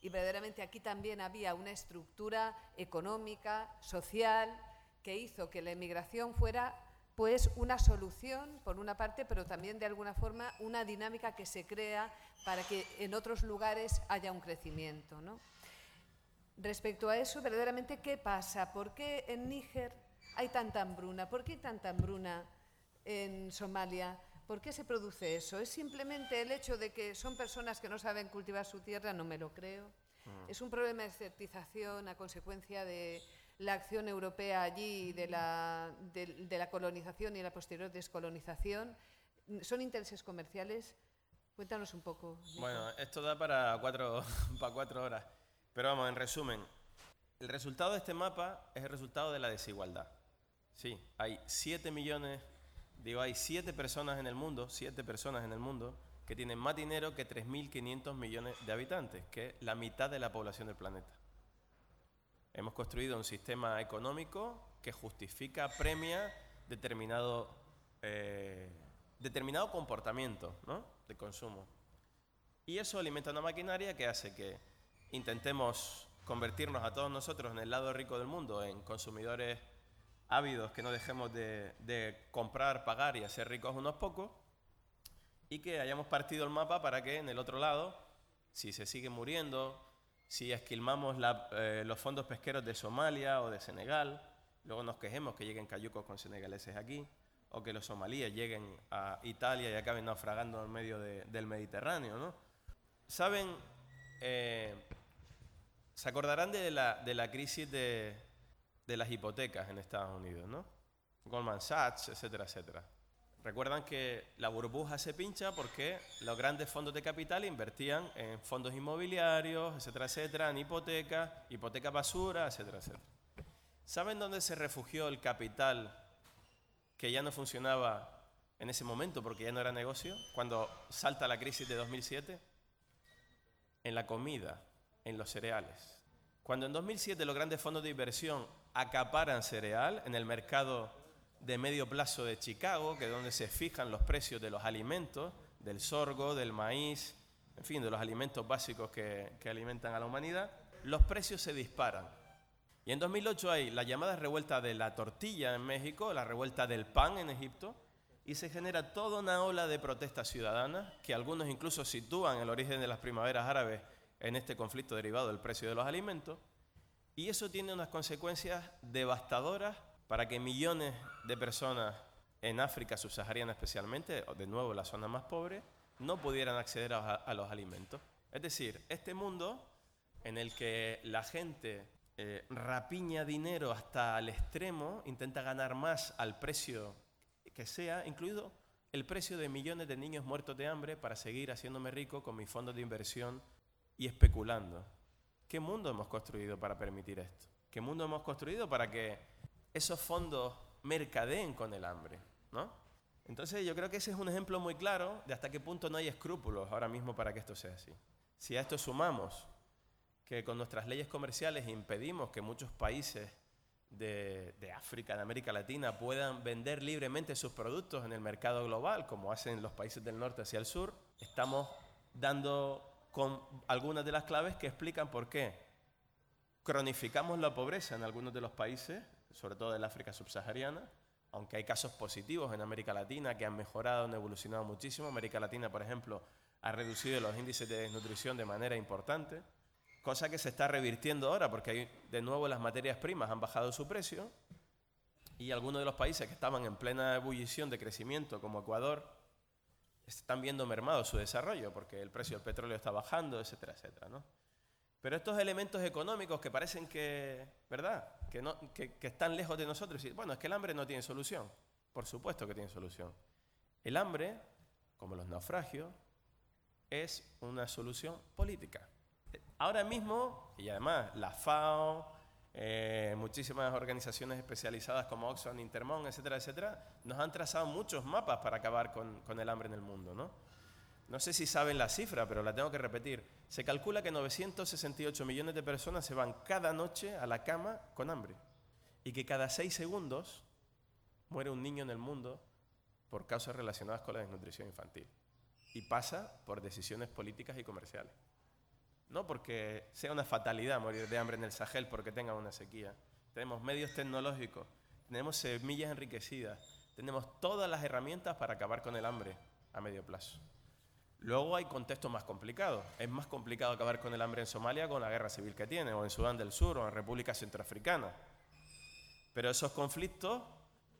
Y verdaderamente aquí también había una estructura económica, social, que hizo que la emigración fuera pues una solución por una parte, pero también de alguna forma una dinámica que se crea para que en otros lugares haya un crecimiento. ¿no? Respecto a eso, verdaderamente, ¿qué pasa? ¿Por qué en Níger hay tanta hambruna? ¿Por qué hay tanta hambruna en Somalia? ¿Por qué se produce eso? ¿Es simplemente el hecho de que son personas que no saben cultivar su tierra? No me lo creo. Mm. Es un problema de desertización a consecuencia de la acción europea allí de la, de, la colonización y la posterior descolonización. ¿Son intereses comerciales? Cuéntanos un poco. Bueno, esto da para cuatro, *laughs* para cuatro horas. Pero vamos, en resumen, el resultado de este mapa es el resultado de la desigualdad. Sí, hay 7 millones, digo, hay 7 personas en el mundo, 7 personas en el mundo que tienen más dinero que 3.500 millones de habitantes, que es la mitad de la población del planeta. Hemos construido un sistema económico que justifica, premia determinado, eh, determinado comportamiento de consumo. Y eso alimenta una maquinaria que hace que intentemos convertirnos a todos nosotros en el lado rico del mundo, en consumidores ávidos que no dejemos de, de comprar, pagar y hacer ricos unos pocos, y que hayamos partido el mapa para que en el otro lado, si se sigue muriendo, si esquilmamos eh, los fondos pesqueros de Somalia o de Senegal, luego nos quejemos que lleguen cayucos con senegaleses aquí, o que los somalíes lleguen a Italia y acaben naufragando en medio del Mediterráneo. ¿no? Saben, eh, Se acordarán de la, de la crisis de, de las hipotecas en Estados Unidos, ¿no? Goldman Sachs, etcétera, etcétera. Recuerdan que la burbuja se pincha porque los grandes fondos de capital invertían en fondos inmobiliarios, etcétera, etcétera, en hipotecas, hipoteca basura, etcétera, etcétera. ¿Saben dónde se refugió el capital que ya no funcionaba en ese momento porque ya no era negocio? Cuando salta la crisis de 2007? En la comida, en los cereales. Cuando en 2007 los grandes fondos de inversión acaparan cereal en el mercado de medio plazo de Chicago, que es donde se fijan los precios de los alimentos, del sorgo, del maíz, en fin, de los alimentos básicos que, que alimentan a la humanidad, los precios se disparan. Y en 2008 hay la llamada revuelta de la tortilla en México, la revuelta del pan en Egipto, y se genera toda una ola de protestas ciudadanas, que algunos incluso sitúan el origen de las primaveras árabes en este conflicto derivado del precio de los alimentos, y eso tiene unas consecuencias devastadoras para que millones de personas en África subsahariana especialmente, de nuevo la zona más pobre, no pudieran acceder a, los alimentos. Es decir, este mundo en el que la gente eh, rapiña dinero hasta el extremo, intenta ganar más al precio que sea, incluido el precio de millones de niños muertos de hambre para seguir haciéndome rico con mis fondos de inversión y especulando. ¿Qué mundo hemos construido para permitir esto? ¿Qué mundo hemos construido para que esos fondos mercadeen con el hambre, ¿no? Entonces yo creo que ese es un ejemplo muy claro de hasta qué punto no hay escrúpulos ahora mismo para que esto sea así. Si a esto sumamos que con nuestras leyes comerciales impedimos que muchos países de, de, África, de América Latina, puedan vender libremente sus productos en el mercado global, como hacen los países del norte hacia el sur, estamos dando con algunas de las claves que explican por qué cronificamos la pobreza en algunos de los países sobre todo del África subsahariana, aunque hay casos positivos en América Latina que han mejorado, han evolucionado muchísimo. América Latina, por ejemplo, ha reducido los índices de desnutrición de manera importante, cosa que se está revirtiendo ahora porque de nuevo las materias primas han bajado su precio y algunos de los países que estaban en plena ebullición de crecimiento, como Ecuador, están viendo mermado su desarrollo porque el precio del petróleo está bajando, etcétera, etcétera. ¿no? Pero estos elementos económicos que parecen que, ¿verdad? Que, no, que, están lejos de nosotros. Bueno, es que el hambre no tiene solución. Por supuesto que tiene solución. El hambre, como los naufragios, es una solución política. Ahora mismo, y además la FAO, eh, muchísimas organizaciones especializadas como Oxfam, Intermon, etcétera, etcétera, nos han trazado muchos mapas para acabar con, con el hambre en el mundo, ¿no? No sé si saben la cifra, pero la tengo que repetir. Se calcula que 968 millones de personas se van cada noche a la cama con hambre y que cada seis segundos muere un niño en el mundo por causas relacionadas con la desnutrición infantil. Y pasa por decisiones políticas y comerciales. No porque sea una fatalidad morir de hambre en el Sahel porque tenga una sequía. Tenemos medios tecnológicos, tenemos semillas enriquecidas, tenemos todas las herramientas para acabar con el hambre a medio plazo. Luego hay contextos más complicados. Es más complicado acabar con el hambre en Somalia con la guerra civil que tiene, o en Sudán del Sur, o en República Centroafricana. Pero esos conflictos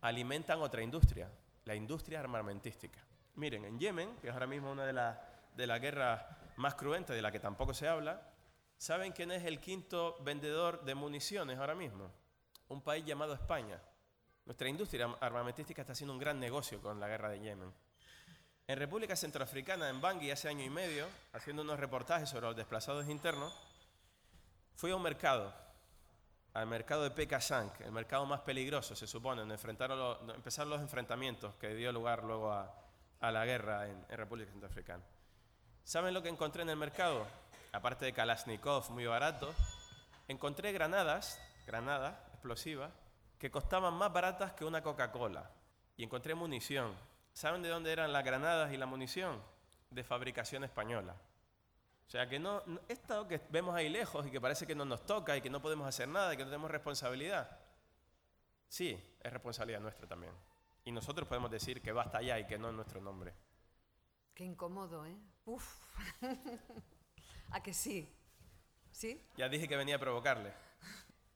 alimentan otra industria, la industria armamentística. Miren, en Yemen, que es ahora mismo una de, las de las guerras más cruentas de la que tampoco se habla, ¿saben quién es el quinto vendedor de municiones ahora mismo? Un país llamado España. Nuestra industria armamentística está haciendo un gran negocio con la guerra de Yemen. En República Centroafricana, en Bangui, hace año y medio, haciendo unos reportajes sobre los desplazados internos, fui a un mercado, al mercado de Pekashank, el mercado más peligroso, se supone, donde enfrentaron empezaron los enfrentamientos que dio lugar luego a, la guerra en, en, República Centroafricana. ¿Saben lo que encontré en el mercado? Aparte de Kalashnikov, muy barato, encontré granadas, granadas explosivas, que costaban más baratas que una Coca-Cola. Y encontré munición, ¿Saben de dónde eran las granadas y la munición? De fabricación española. O sea que no, esto que vemos ahí lejos y que parece que no nos toca y que no podemos hacer nada y que no tenemos responsabilidad, sí, es responsabilidad nuestra también. Y nosotros podemos decir que basta ya y que no es nuestro nombre. Qué incómodo, ¿eh? Uf. *laughs* ¿A que sí? ¿Sí? Ya dije que venía a provocarle.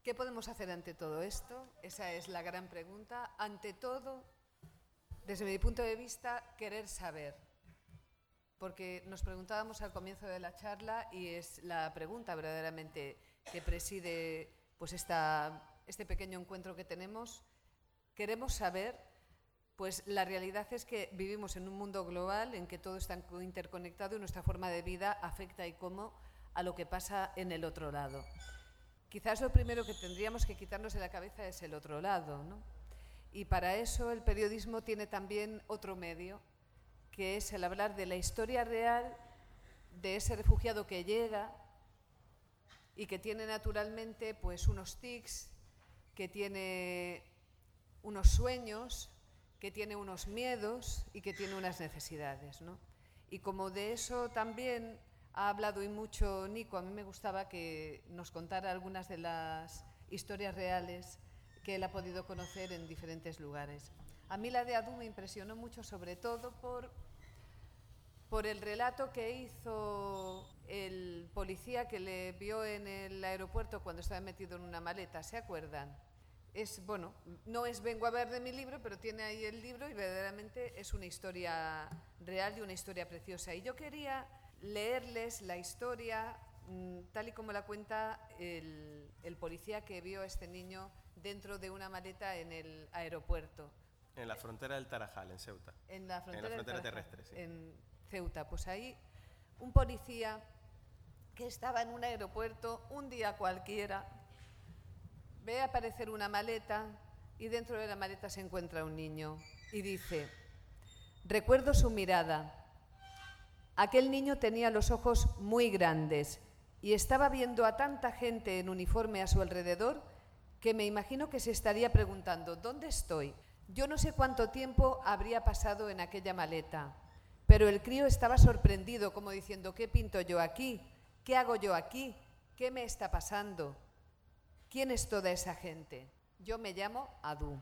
¿Qué podemos hacer ante todo esto? Esa es la gran pregunta. Ante todo, desde mi punto de vista, querer saber. Porque nos preguntábamos al comienzo de la charla y es la pregunta verdaderamente que preside pues esta, este pequeño encuentro que tenemos, queremos saber, pues la realidad es que vivimos en un mundo global en que todo está interconectado y nuestra forma de vida afecta y cómo a lo que pasa en el otro lado. Quizás lo primero que tendríamos que quitarnos de la cabeza es el otro lado, ¿no? Y para eso el periodismo tiene también otro medio, que es el hablar de la historia real de ese refugiado que llega y que tiene naturalmente pues unos tics, que tiene unos sueños, que tiene unos miedos y que tiene unas necesidades. ¿no? Y como de eso también ha hablado y mucho Nico, a mí me gustaba que nos contara algunas de las historias reales que él ha podido conocer en diferentes lugares. A mí la de Adu me impresionó mucho, sobre todo por, por el relato que hizo el policía que le vio en el aeropuerto cuando estaba metido en una maleta, ¿se acuerdan? Es, bueno, no es vengo a ver de mi libro, pero tiene ahí el libro y verdaderamente es una historia real y una historia preciosa. Y yo quería leerles la historia mm, tal y como la cuenta el, el policía que vio a este niño dentro de una maleta en el aeropuerto. En la frontera del Tarajal, en Ceuta. En la frontera, en la frontera Tarajal, terrestre, sí. En Ceuta. Pues ahí un policía que estaba en un aeropuerto un día cualquiera, ve aparecer una maleta y dentro de la maleta se encuentra un niño y dice, recuerdo su mirada. Aquel niño tenía los ojos muy grandes y estaba viendo a tanta gente en uniforme a su alrededor que me imagino que se estaría preguntando, ¿dónde estoy? Yo no sé cuánto tiempo habría pasado en aquella maleta, pero el crío estaba sorprendido, como diciendo, ¿qué pinto yo aquí? ¿Qué hago yo aquí? ¿Qué me está pasando? ¿Quién es toda esa gente? Yo me llamo Adu.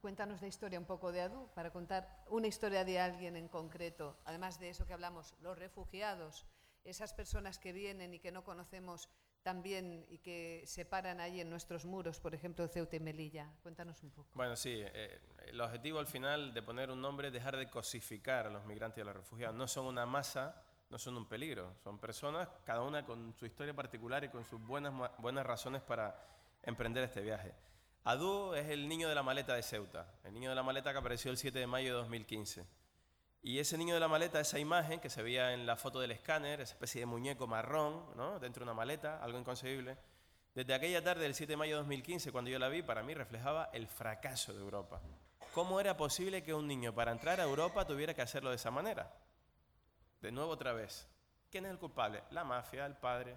Cuéntanos la historia un poco de Adu, para contar una historia de alguien en concreto, además de eso que hablamos, los refugiados, esas personas que vienen y que no conocemos también y que se paran ahí en nuestros muros, por ejemplo, Ceuta y Melilla. Cuéntanos un poco. Bueno, sí, eh, el objetivo al final de poner un nombre es dejar de cosificar a los migrantes y a los refugiados. No son una masa, no son un peligro, son personas, cada una con su historia particular y con sus buenas, buenas razones para emprender este viaje. Adu es el niño de la maleta de Ceuta, el niño de la maleta que apareció el 7 de mayo de 2015. Y ese niño de la maleta, esa imagen que se veía en la foto del escáner, esa especie de muñeco marrón, ¿no? dentro de una maleta, algo inconcebible, desde aquella tarde del 7 de mayo de 2015, cuando yo la vi, para mí reflejaba el fracaso de Europa. ¿Cómo era posible que un niño para entrar a Europa tuviera que hacerlo de esa manera? De nuevo otra vez. ¿Quién es el culpable? La mafia, el padre.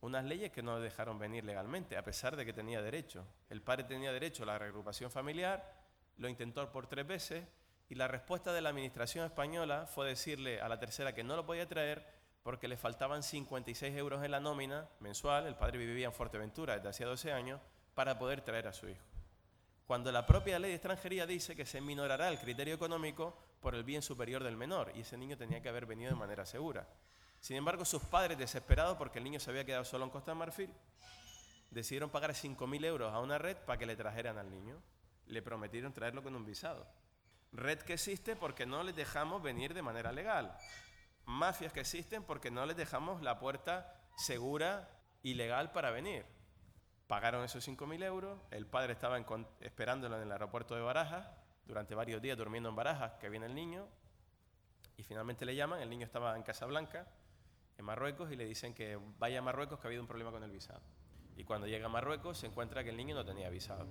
Unas leyes que no dejaron venir legalmente, a pesar de que tenía derecho. El padre tenía derecho a la reagrupación familiar, lo intentó por tres veces, y la respuesta de la administración española fue decirle a la tercera que no lo podía traer porque le faltaban 56 euros en la nómina mensual, el padre vivía en Fuerteventura desde hacía 12 años, para poder traer a su hijo. Cuando la propia ley de extranjería dice que se minorará el criterio económico por el bien superior del menor y ese niño tenía que haber venido de manera segura. Sin embargo, sus padres, desesperados porque el niño se había quedado solo en Costa de Marfil, decidieron pagar 5.000 euros a una red para que le trajeran al niño. Le prometieron traerlo con un visado. Red que existe porque no les dejamos venir de manera legal. Mafias que existen porque no les dejamos la puerta segura y legal para venir. Pagaron esos 5.000 euros, el padre estaba esperándolo en el aeropuerto de Barajas, durante varios días durmiendo en Barajas, que viene el niño, y finalmente le llaman, el niño estaba en Casablanca, en Marruecos, y le dicen que vaya a Marruecos, que ha habido un problema con el visado. Y cuando llega a Marruecos se encuentra que el niño no tenía visado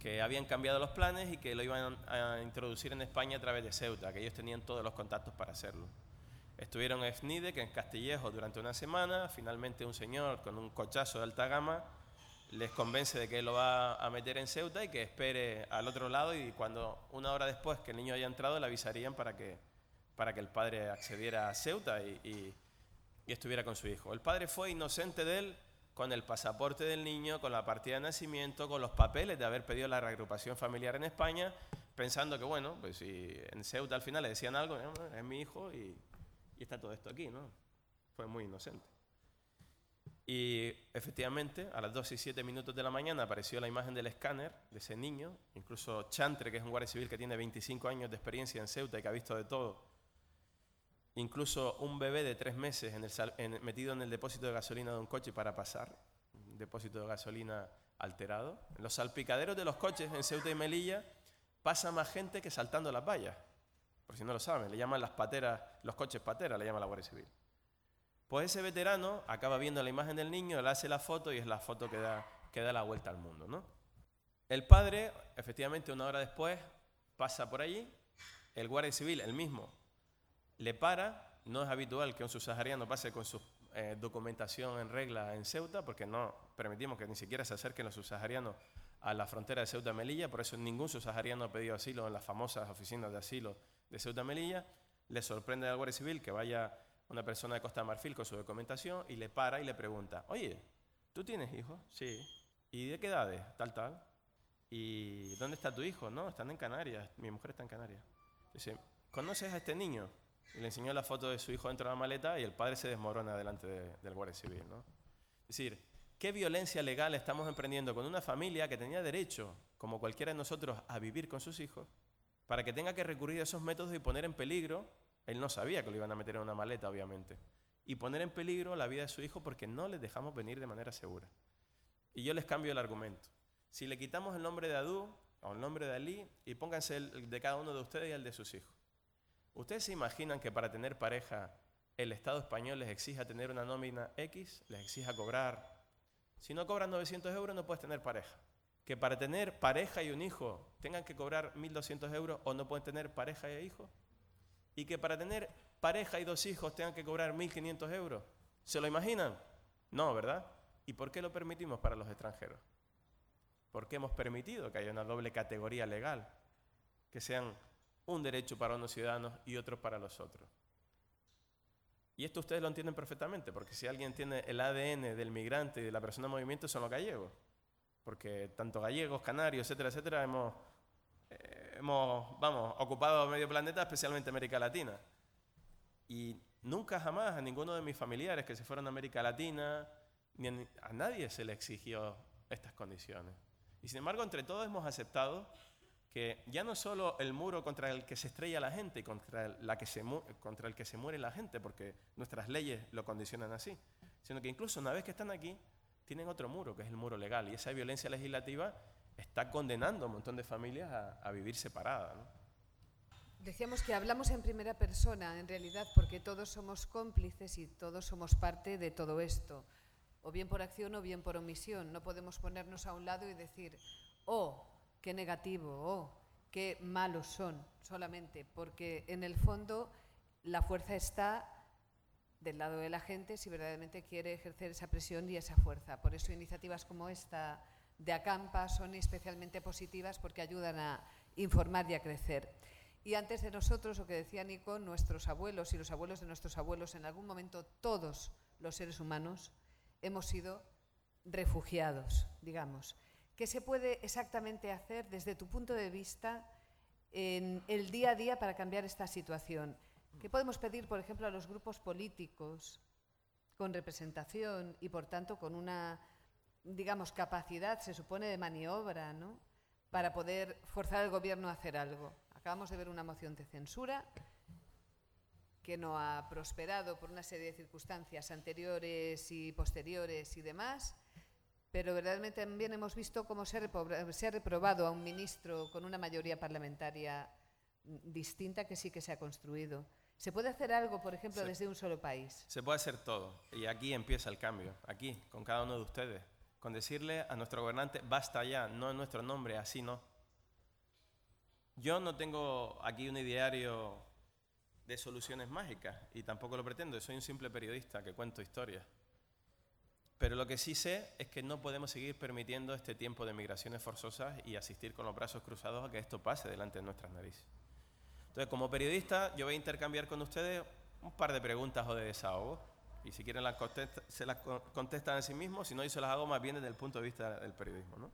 que habían cambiado los planes y que lo iban a introducir en España a través de Ceuta, que ellos tenían todos los contactos para hacerlo. Estuvieron en FNIDE, que en Castillejo, durante una semana. Finalmente un señor con un cochazo de alta gama les convence de que lo va a meter en Ceuta y que espere al otro lado y cuando una hora después que el niño haya entrado le avisarían para que, para que el padre accediera a Ceuta y, y, y estuviera con su hijo. El padre fue inocente de él con el pasaporte del niño, con la partida de nacimiento, con los papeles de haber pedido la reagrupación familiar en España, pensando que, bueno, pues si en Ceuta al final le decían algo, es mi hijo y, y está todo esto aquí, ¿no? Fue muy inocente. Y efectivamente, a las 2 y 7 minutos de la mañana apareció la imagen del escáner de ese niño. Incluso Chantre, que es un guardia civil que tiene 25 años de experiencia en Ceuta y que ha visto de todo, incluso un bebé de tres meses metido en el depósito de gasolina de un coche para pasar, depósito de gasolina alterado. En los salpicaderos de los coches en Ceuta y Melilla pasa más gente que saltando las vallas. Por si no lo saben, le llaman las pateras, los coches pateras, le llama la Guardia Civil. Pues ese veterano acaba viendo la imagen del niño, le hace la foto y es la foto que da, que da la vuelta al mundo. ¿no? El padre, efectivamente, una hora después, pasa por allí, el Guardia Civil, el mismo, le para, no es habitual que un subsahariano pase con su eh, documentación en regla en Ceuta, porque no permitimos que ni siquiera se acerquen los subsaharianos a la frontera de Ceuta-Melilla, por eso ningún subsahariano ha pedido asilo en las famosas oficinas de asilo de Ceuta-Melilla. Le sorprende al Guardia Civil que vaya una persona de Costa Marfil con su documentación y le para y le pregunta, oye, ¿tú tienes hijos? Sí. ¿Y de qué edades? Tal, tal. ¿Y dónde está tu hijo? No, están en Canarias. Mi mujer está en Canarias. Dice, ¿conoces a este niño? Y le enseñó la foto de su hijo dentro de la maleta y el padre se desmorona delante del Guardia Civil. ¿no? Es decir, ¿qué violencia legal estamos emprendiendo con una familia que tenía derecho, como cualquiera de nosotros, a vivir con sus hijos, para que tenga que recurrir a esos métodos y poner en peligro, él no sabía que lo iban a meter en una maleta, obviamente, y poner en peligro la vida de su hijo porque no les dejamos venir de manera segura? Y yo les cambio el argumento. Si le quitamos el nombre de Adú o el nombre de Ali y pónganse el de cada uno de ustedes y el de sus hijos. ¿Ustedes se imaginan que para tener pareja el Estado español les exija tener una nómina X, les exija cobrar? Si no cobran 900 euros no puedes tener pareja. Que para tener pareja y un hijo tengan que cobrar 1.200 euros o no pueden tener pareja e hijo. Y que para tener pareja y dos hijos tengan que cobrar 1.500 euros. ¿Se lo imaginan? No, ¿verdad? ¿Y por qué lo permitimos para los extranjeros? ¿Por qué hemos permitido que haya una doble categoría legal, que sean un derecho para unos ciudadanos y otro para los otros. Y esto ustedes lo entienden perfectamente, porque si alguien tiene el ADN del migrante y de la persona en movimiento son los gallegos. Porque tanto gallegos, canarios, etcétera, etcétera, hemos, eh, hemos vamos, ocupado medio planeta, especialmente América Latina. Y nunca jamás a ninguno de mis familiares que se fueron a América Latina, ni a nadie se le exigió estas condiciones. Y sin embargo, entre todos hemos aceptado que ya no solo el muro contra el que se estrella la gente y contra, la que se contra el que se muere la gente, porque nuestras leyes lo condicionan así, sino que incluso una vez que están aquí, tienen otro muro, que es el muro legal, y esa violencia legislativa está condenando a un montón de familias a, vivir separadas. Decíamos que hablamos en primera persona, en realidad, porque todos somos cómplices y todos somos parte de todo esto, o bien por acción o bien por omisión. No podemos ponernos a un lado y decir, oh, qué negativo, oh, qué malos son, solamente, porque en el fondo la fuerza está del lado de la gente si verdaderamente quiere ejercer esa presión y esa fuerza. Por eso iniciativas como esta de Acampa son especialmente positivas porque ayudan a informar y a crecer. Y antes de nosotros, lo que decía Nico, nuestros abuelos y los abuelos de nuestros abuelos, en algún momento todos los seres humanos hemos sido refugiados, digamos. ¿Qué se puede exactamente hacer desde tu punto de vista en el día a día para cambiar esta situación? ¿Qué podemos pedir, por ejemplo, a los grupos políticos con representación y, por tanto, con una, digamos, capacidad, se supone, de maniobra, ¿no? para poder forzar al gobierno a hacer algo? Acabamos de ver una moción de censura que no ha prosperado por una serie de circunstancias anteriores y posteriores y demás pero verdaderamente también hemos visto cómo se ha, reprobado a un ministro con una mayoría parlamentaria distinta que sí que se ha construido. ¿Se puede hacer algo, por ejemplo, desde un solo país? Se puede hacer todo. Y aquí empieza el cambio, aquí, con cada uno de ustedes. Con decirle a nuestro gobernante, basta ya, no en nuestro nombre, así no. Yo no tengo aquí un ideario de soluciones mágicas y tampoco lo pretendo. Soy un simple periodista que cuento historias. Pero lo que sí sé es que no podemos seguir permitiendo este tiempo de migraciones forzosas y asistir con los brazos cruzados a que esto pase delante de nuestras narices. Entonces, como periodista, yo voy a intercambiar con ustedes un par de preguntas o de desahogo. Y si quieren, las se las contestan a sí mismos, si no, yo se las hago más bien desde el punto de vista del periodismo.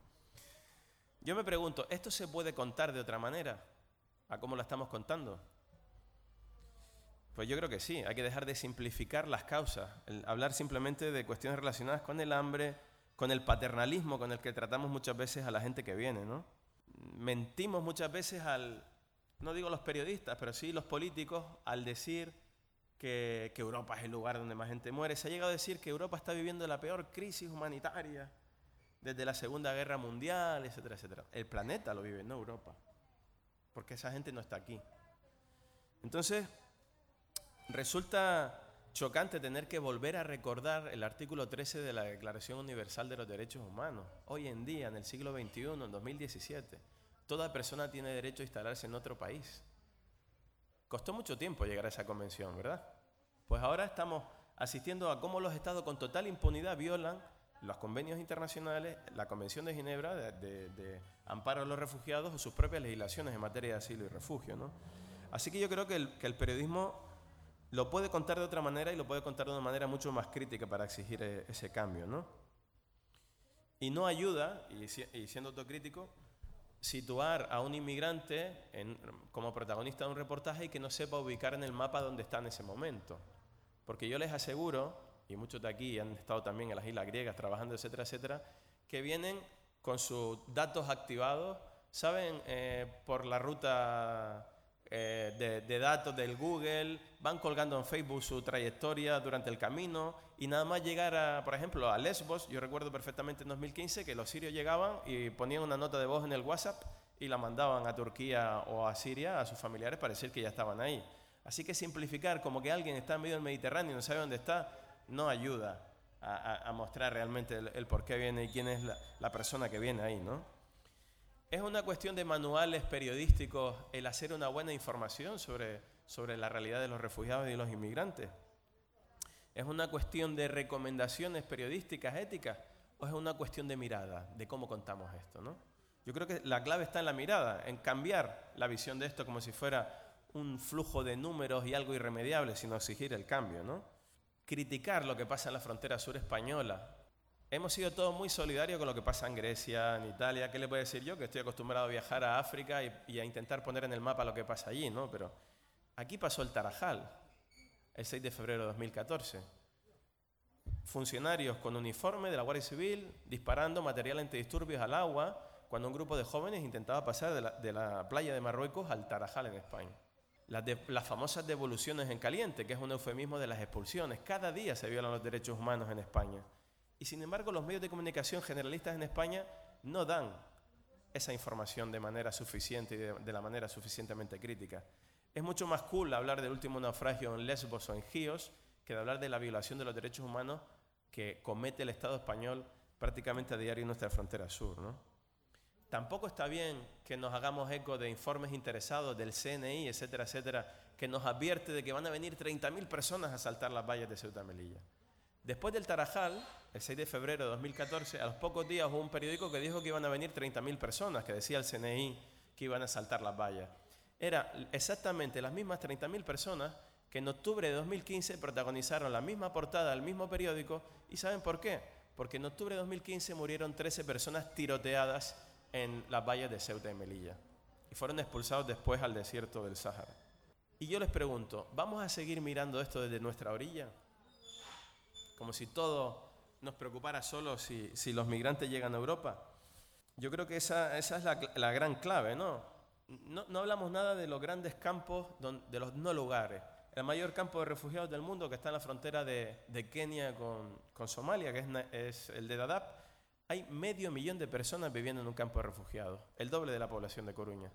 Yo me pregunto, ¿esto se puede contar de otra manera a cómo lo estamos contando? Pues yo creo que sí, hay que dejar de simplificar las causas, hablar simplemente de cuestiones relacionadas con el hambre, con el paternalismo con el que tratamos muchas veces a la gente que viene, ¿no? Mentimos muchas veces al, no digo los periodistas, pero sí los políticos, al decir que, que Europa es el lugar donde más gente muere. Se ha llegado a decir que Europa está viviendo la peor crisis humanitaria desde la Segunda Guerra Mundial, etcétera, etcétera. El planeta lo vive, no Europa, porque esa gente no está aquí. Entonces, resulta chocante tener que volver a recordar el artículo 13 de la Declaración Universal de los Derechos Humanos. Hoy en día, en el siglo XXI, en 2017, toda persona tiene derecho a instalarse en otro país. Costó mucho tiempo llegar a esa convención, ¿verdad? Pues ahora estamos asistiendo a cómo los estados con total impunidad violan los convenios internacionales, la Convención de Ginebra de, amparo a los refugiados o sus propias legislaciones en materia de asilo y refugio. ¿no? Así que yo creo que el, periodismo lo puede contar de otra manera y lo puede contar de una manera mucho más crítica para exigir eh, ese cambio. ¿no? Y no ayuda, y, siendo autocrítico, situar a un inmigrante como protagonista de un reportaje y que no sepa ubicar en el mapa dónde está en ese momento. Porque yo les aseguro y muchos de aquí han estado también en las islas griegas trabajando, etcétera, etcétera, que vienen con sus datos activados, saben eh, por la ruta eh, de, datos del Google, van colgando en Facebook su trayectoria durante el camino y nada más llegar, a, por ejemplo, a Lesbos, yo recuerdo perfectamente en 2015 que los sirios llegaban y ponían una nota de voz en el WhatsApp y la mandaban a Turquía o a Siria a sus familiares para decir que ya estaban ahí. Así que simplificar como que alguien está en medio del Mediterráneo y no sabe dónde está, no ayuda a, mostrar realmente el, por qué viene y quién es la, persona que viene ahí, ¿no? Es una cuestión de manuales periodísticos el hacer una buena información sobre, sobre la realidad de los refugiados y los inmigrantes. Es una cuestión de recomendaciones periodísticas, éticas, o es una cuestión de mirada, de cómo contamos esto, ¿no? Yo creo que la clave está en la mirada, en cambiar la visión de esto como si fuera un flujo de números y algo irremediable, sino exigir el cambio, ¿no? criticar lo que pasa en la frontera sur española. Hemos sido todos muy solidarios con lo que pasa en Grecia, en Italia. ¿Qué le puedo decir yo? Que estoy acostumbrado a viajar a África y, a intentar poner en el mapa lo que pasa allí, ¿no? Pero aquí pasó el Tarajal, el 6 de febrero de 2014. Funcionarios con uniforme de la Guardia Civil disparando material antidisturbios al agua cuando un grupo de jóvenes intentaba pasar de la, de la playa de Marruecos al Tarajal en España las, famosas devoluciones en caliente, que es un eufemismo de las expulsiones. Cada día se violan los derechos humanos en España. Y sin embargo, los medios de comunicación generalistas en España no dan esa información de manera suficiente y de, la manera suficientemente crítica. Es mucho más cool hablar del último naufragio en Lesbos o en Gíos que de hablar de la violación de los derechos humanos que comete el Estado español prácticamente a diario en nuestra frontera sur. ¿no? Tampoco está bien que nos hagamos eco de informes interesados del CNI, etcétera, etcétera, que nos advierte de que van a venir 30.000 personas a saltar las vallas de Ceuta Melilla. Después del Tarajal, el 6 de febrero de 2014, a los pocos días hubo un periódico que dijo que iban a venir 30.000 personas, que decía el CNI que iban a saltar las vallas. Era exactamente las mismas 30.000 personas que en octubre de 2015 protagonizaron la misma portada del mismo periódico. ¿Y saben por qué? Porque en octubre de 2015 murieron 13 personas tiroteadas en las valles de Ceuta y Melilla y fueron expulsados después al desierto del Sáhara. Y yo les pregunto, ¿vamos a seguir mirando esto desde nuestra orilla? Como si todo nos preocupara solo si, los migrantes llegan a Europa. Yo creo que esa, es la, gran clave, ¿no? ¿no? hablamos nada de los grandes campos, de los no lugares. El mayor campo de refugiados del mundo que está en la frontera de, Kenia con, Somalia, que es, el de Dadaab, hay medio millón de personas viviendo en un campo de refugiados, el doble de la población de Coruña.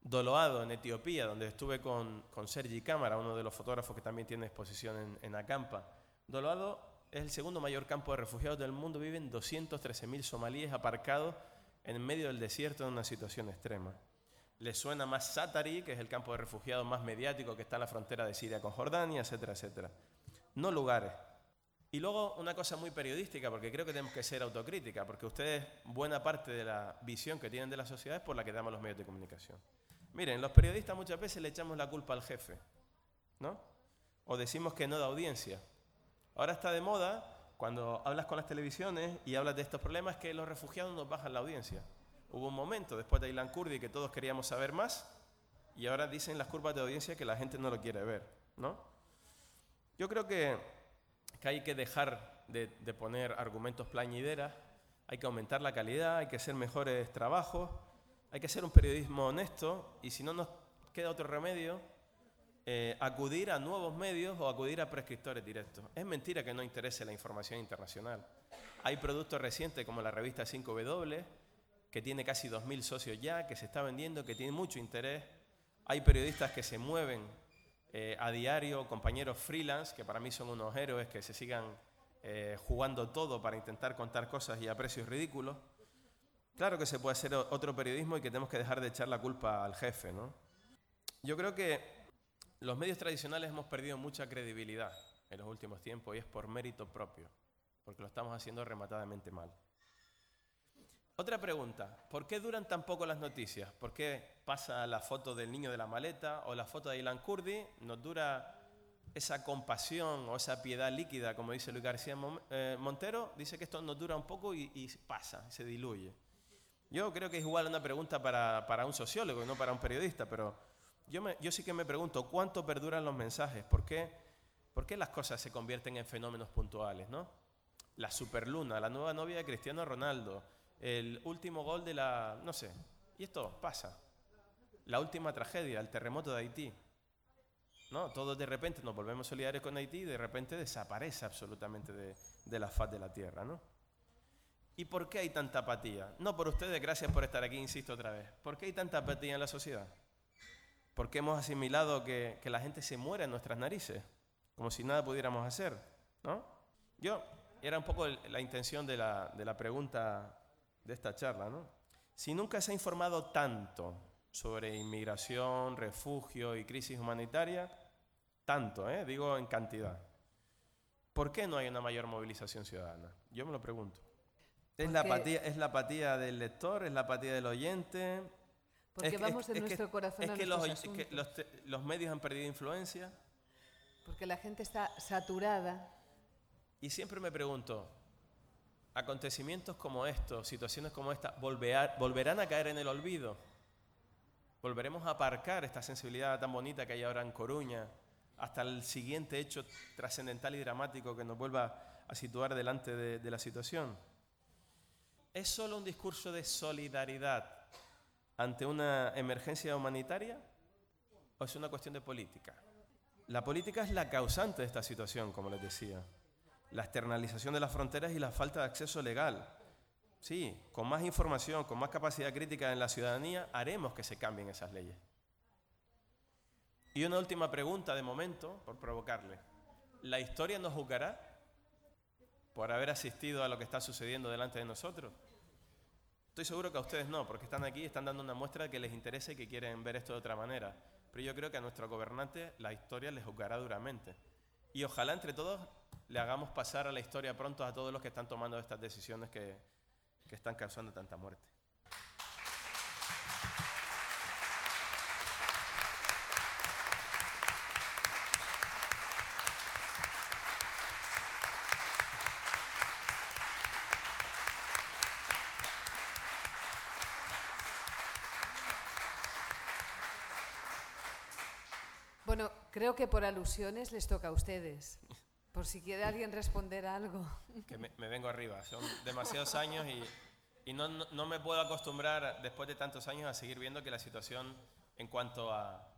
Doloado, en Etiopía, donde estuve con, con Sergi Cámara, uno de los fotógrafos que también tiene exposición en, en Acampa. Doloado es el segundo mayor campo de refugiados del mundo. Viven 213.000 somalíes aparcados en medio del desierto en una situación extrema. Les suena más Satari, que es el campo de refugiados más mediático que está en la frontera de Siria con Jordania, etcétera, etcétera. No lugares, y luego una cosa muy periodística, porque creo que tenemos que ser autocrítica, porque ustedes, buena parte de la visión que tienen de la sociedad es por la que damos los medios de comunicación. Miren, los periodistas muchas veces le echamos la culpa al jefe, ¿no? O decimos que no da audiencia. Ahora está de moda, cuando hablas con las televisiones y hablas de estos problemas, que los refugiados nos bajan la audiencia. Hubo un momento, después de Ilan Kurdi, que todos queríamos saber más, y ahora dicen las curvas de audiencia que la gente no lo quiere ver, ¿no? Yo creo que hay que dejar de, poner argumentos plañideras, hay que aumentar la calidad, hay que hacer mejores trabajos, hay que hacer un periodismo honesto y si no nos queda otro remedio, eh, acudir a nuevos medios o acudir a prescriptores directos. Es mentira que no interese la información internacional. Hay productos recientes como la revista 5W, que tiene casi 2.000 socios ya, que se está vendiendo, que tiene mucho interés. Hay periodistas que se mueven eh, a diario, compañeros freelance, que para mí son unos héroes que se sigan eh, jugando todo para intentar contar cosas y a precios ridículos. Claro que se puede hacer otro periodismo y que tenemos que dejar de echar la culpa al jefe, ¿no? Yo creo que los medios tradicionales hemos perdido mucha credibilidad en los últimos tiempos y es por mérito propio, porque lo estamos haciendo rematadamente mal. Otra pregunta, ¿por qué duran tan poco las noticias? ¿Por qué pasa la foto del niño de la maleta o la foto de Ilan Kurdi? ¿Nos dura esa compasión o esa piedad líquida, como dice Luis García eh, Montero? Dice que esto nos dura un poco y, y pasa, se diluye. Yo creo que es igual una pregunta para, un sociólogo, no para un periodista, pero yo, me, yo sí que me pregunto, ¿cuánto perduran los mensajes? ¿Por qué, ¿Por qué las cosas se convierten en fenómenos puntuales? ¿no? La superluna, la nueva novia de Cristiano Ronaldo, el último gol de la... no sé, y esto pasa. La última tragedia, el terremoto de Haití. ¿no? Todos de repente nos volvemos solidarios con Haití y de repente desaparece absolutamente de, de la faz de la tierra. ¿no? ¿Y por qué hay tanta apatía? No por ustedes, gracias por estar aquí, insisto otra vez. ¿Por qué hay tanta apatía en la sociedad? Porque hemos asimilado que, que la gente se muere en nuestras narices, como si nada pudiéramos hacer, ¿no? Yo, era un poco la intención de la, de la pregunta de esta charla, ¿no? Si nunca se ha informado tanto sobre inmigración, refugio y crisis humanitaria, tanto, ¿eh? digo en cantidad, ¿por qué no hay una mayor movilización ciudadana? Yo me lo pregunto. ¿Es la, apatía, ¿Es la apatía del lector? ¿Es la apatía del oyente? Porque vamos en nuestro corazón a que, los, que los, los, medios han perdido influencia. Porque la gente está saturada. Y siempre me pregunto, acontecimientos como estos, situaciones como esta, ¿volverán a caer en el olvido? ¿Volveremos a aparcar esta sensibilidad tan bonita que hay ahora en Coruña hasta el siguiente hecho trascendental y dramático que nos vuelva a situar delante de, de la situación? ¿Es solo un discurso de solidaridad ante una emergencia humanitaria o es una cuestión de política? La política es la causante de esta situación, como les decía. La externalización de las fronteras y la falta de acceso legal. Sí, con más información, con más capacidad crítica en la ciudadanía, haremos que se cambien esas leyes. Y una última pregunta de momento, por provocarle. ¿La historia nos juzgará por haber asistido a lo que está sucediendo delante de nosotros? Estoy seguro que a ustedes no, porque están aquí están dando una muestra que les interesa y que quieren ver esto de otra manera. Pero yo creo que a nuestro gobernante la historia les juzgará duramente. Y ojalá entre todos le hagamos pasar a la historia pronto a todos los que están tomando estas decisiones que, que están causando tanta muerte. Bueno, creo que por alusiones les toca a ustedes. Por si quiere alguien responder algo. Que me, vengo arriba. Son demasiados años y, no, no, me puedo acostumbrar después de tantos años a seguir viendo que la situación en cuanto a,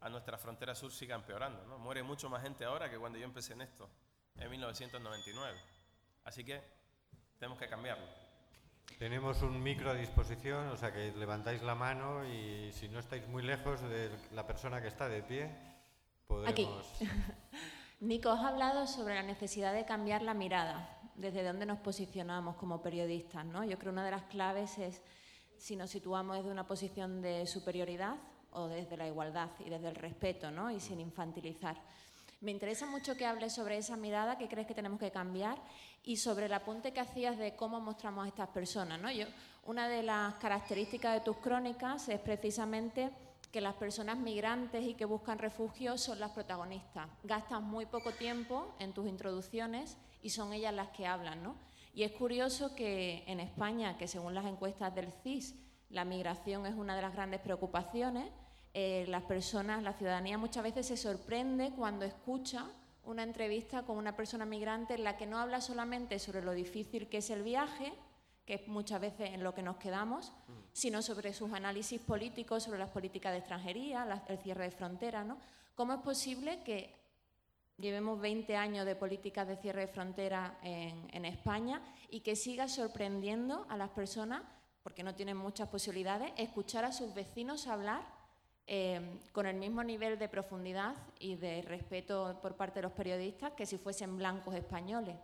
a nuestra frontera sur siga empeorando. ¿no? Muere mucho más gente ahora que cuando yo empecé en esto, en 1999. Así que tenemos que cambiarlo. Tenemos un micro a disposición, o sea que levantáis la mano y si no estáis muy lejos de la persona que está de pie, Aquí. *laughs* Nico, has hablado sobre la necesidad de cambiar la mirada, desde dónde nos posicionamos como periodistas. ¿no? Yo creo que una de las claves es si nos situamos desde una posición de superioridad o desde la igualdad y desde el respeto ¿no? y sin infantilizar. Me interesa mucho que hables sobre esa mirada que crees que tenemos que cambiar y sobre el apunte que hacías de cómo mostramos a estas personas. ¿no? Yo, una de las características de tus crónicas es precisamente que las personas migrantes y que buscan refugio son las protagonistas. Gastan muy poco tiempo en tus introducciones y son ellas las que hablan, ¿no? Y es curioso que en España, que según las encuestas del CIS, la migración es una de las grandes preocupaciones, eh, las personas, la ciudadanía muchas veces se sorprende cuando escucha una entrevista con una persona migrante en la que no habla solamente sobre lo difícil que es el viaje, que es muchas veces en lo que nos quedamos, sino sobre sus análisis políticos, sobre las políticas de extranjería, el cierre de fronteras, ¿no? ¿Cómo es posible que llevemos 20 años de políticas de cierre de frontera en, España y que siga sorprendiendo a las personas, porque no tienen muchas posibilidades, escuchar a sus vecinos hablar eh, con el mismo nivel de profundidad y de respeto por parte de los periodistas que si fuesen blancos españoles.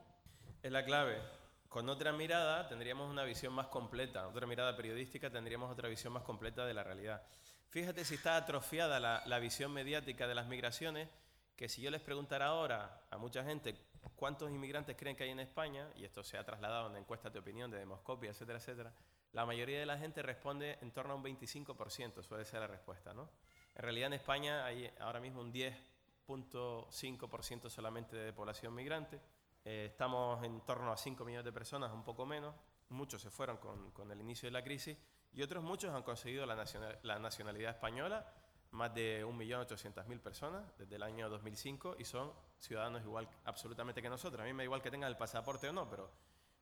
Es la clave. Con otra mirada tendríamos una visión más completa, otra mirada periodística tendríamos otra visión más completa de la realidad. Fíjate si está atrofiada la, visión mediática de las migraciones, que si yo les preguntara ahora a mucha gente cuántos inmigrantes creen que hay en España, y esto se ha trasladado en encuestas de opinión de Demoscopia, etcétera, etcétera, la mayoría de la gente responde en torno a un 25%, suele ser la respuesta, ¿no? En realidad en España hay ahora mismo un 10.5% solamente de población migrante. Eh, estamos en torno a 5 millones de personas, un poco menos. Muchos se fueron con, con el inicio de la crisis y otros muchos han conseguido la, la nacionalidad española más de 1.800.000 personas desde el año 2005 y son ciudadanos igual absolutamente que nosotros. A mí me da igual que tengan el pasaporte o no, pero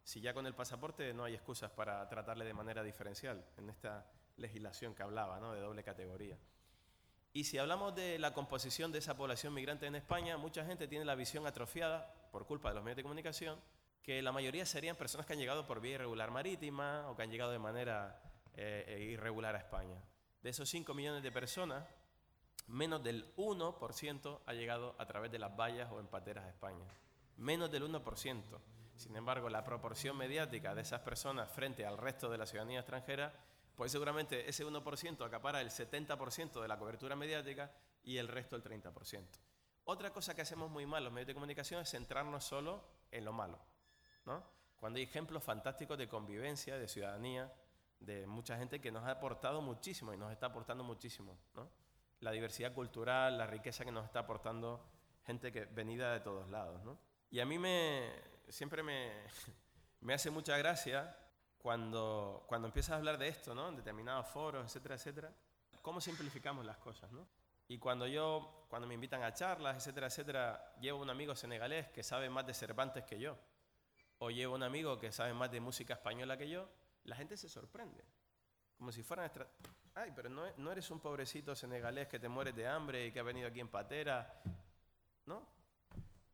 si ya con el pasaporte no hay excusas para tratarle de manera diferencial en esta legislación que hablaba, ¿no? de doble categoría. Y si hablamos de la composición de esa población migrante en España, mucha gente tiene la visión atrofiada por culpa de los medios de comunicación, que la mayoría serían personas que han llegado por vía irregular marítima o que han llegado de manera eh, eh, irregular a España. De esos 5 millones de personas, menos del 1% ha llegado a través de las vallas o en pateras a España. Menos del 1%. Sin embargo, la proporción mediática de esas personas frente al resto de la ciudadanía extranjera, pues seguramente ese 1% acapara el 70% de la cobertura mediática y el resto el 30%. Otra cosa que hacemos muy mal los medios de comunicación es centrarnos solo en lo malo. ¿no? Cuando hay ejemplos fantásticos de convivencia, de ciudadanía, de mucha gente que nos ha aportado muchísimo y nos está aportando muchísimo. ¿no? la diversidad cultural, la riqueza que nos está aportando gente que venida de todos lados. ¿no? Y a mí me, siempre me, *laughs* me hace mucha gracia cuando, cuando empiezas a hablar de esto, ¿no? en determinados foros, etcétera, etcétera, cómo simplificamos las cosas. ¿no? Y cuando yo, cuando me invitan a charlas, etcétera, etcétera, llevo un amigo senegalés que sabe más de Cervantes que yo, o llevo un amigo que sabe más de música española que yo, la gente se sorprende. Como si fueran ay, pero no, no eres un pobrecito senegalés que te mueres de hambre y que ha venido aquí en patera. ¿No?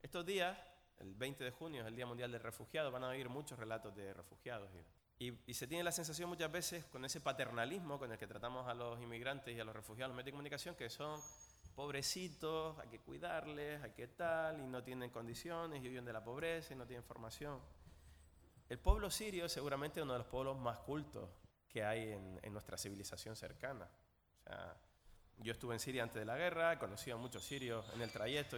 Estos días, el 20 de junio es el Día Mundial del Refugiado, van a oír muchos relatos de refugiados. Y, y, se tiene la sensación muchas veces con ese paternalismo con el que tratamos a los inmigrantes y a los refugiados en los medios de comunicación, que son pobrecitos, hay que cuidarles, hay que tal, y no tienen condiciones, y viven de la pobreza y no tienen formación. El pueblo sirio es seguramente uno de los pueblos más cultos que hay en, nuestra civilización cercana. yo estuve en Siria antes de la guerra, he conocido a muchos sirios en el trayecto,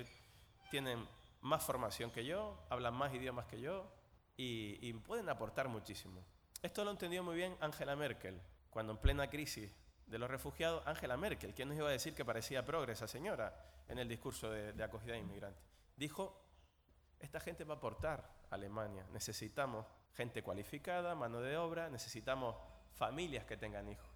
tienen más formación que yo, hablan más idiomas que yo y, pueden aportar muchísimo. Esto lo entendió muy bien Angela Merkel, cuando en plena crisis de los refugiados, Angela Merkel, ¿quién nos iba a decir que parecía progre esa señora en el discurso de, de acogida de inmigrantes? Dijo, esta gente va a aportar a Alemania, necesitamos gente cualificada, mano de obra, necesitamos familias que tengan hijos.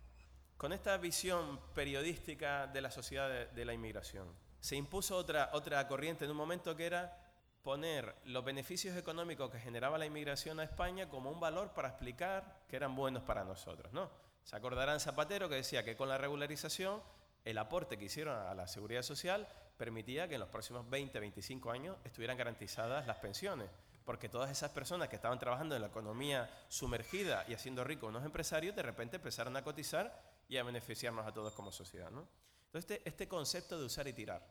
Con esta visión periodística de la sociedad de, la inmigración, se impuso otra, otra corriente en un momento que era poner los beneficios económicos que generaba la inmigración a España como un valor para explicar que eran buenos para nosotros. ¿no? Se acordarán Zapatero que decía que con la regularización el aporte que hicieron a la seguridad social permitía que en los próximos 20, 25 años estuvieran garantizadas las pensiones porque todas esas personas que estaban trabajando en la economía sumergida y haciendo ricos unos empresarios, de repente empezaron a cotizar y a beneficiarnos a todos como sociedad. ¿no? Entonces, este, este concepto de usar y tirar.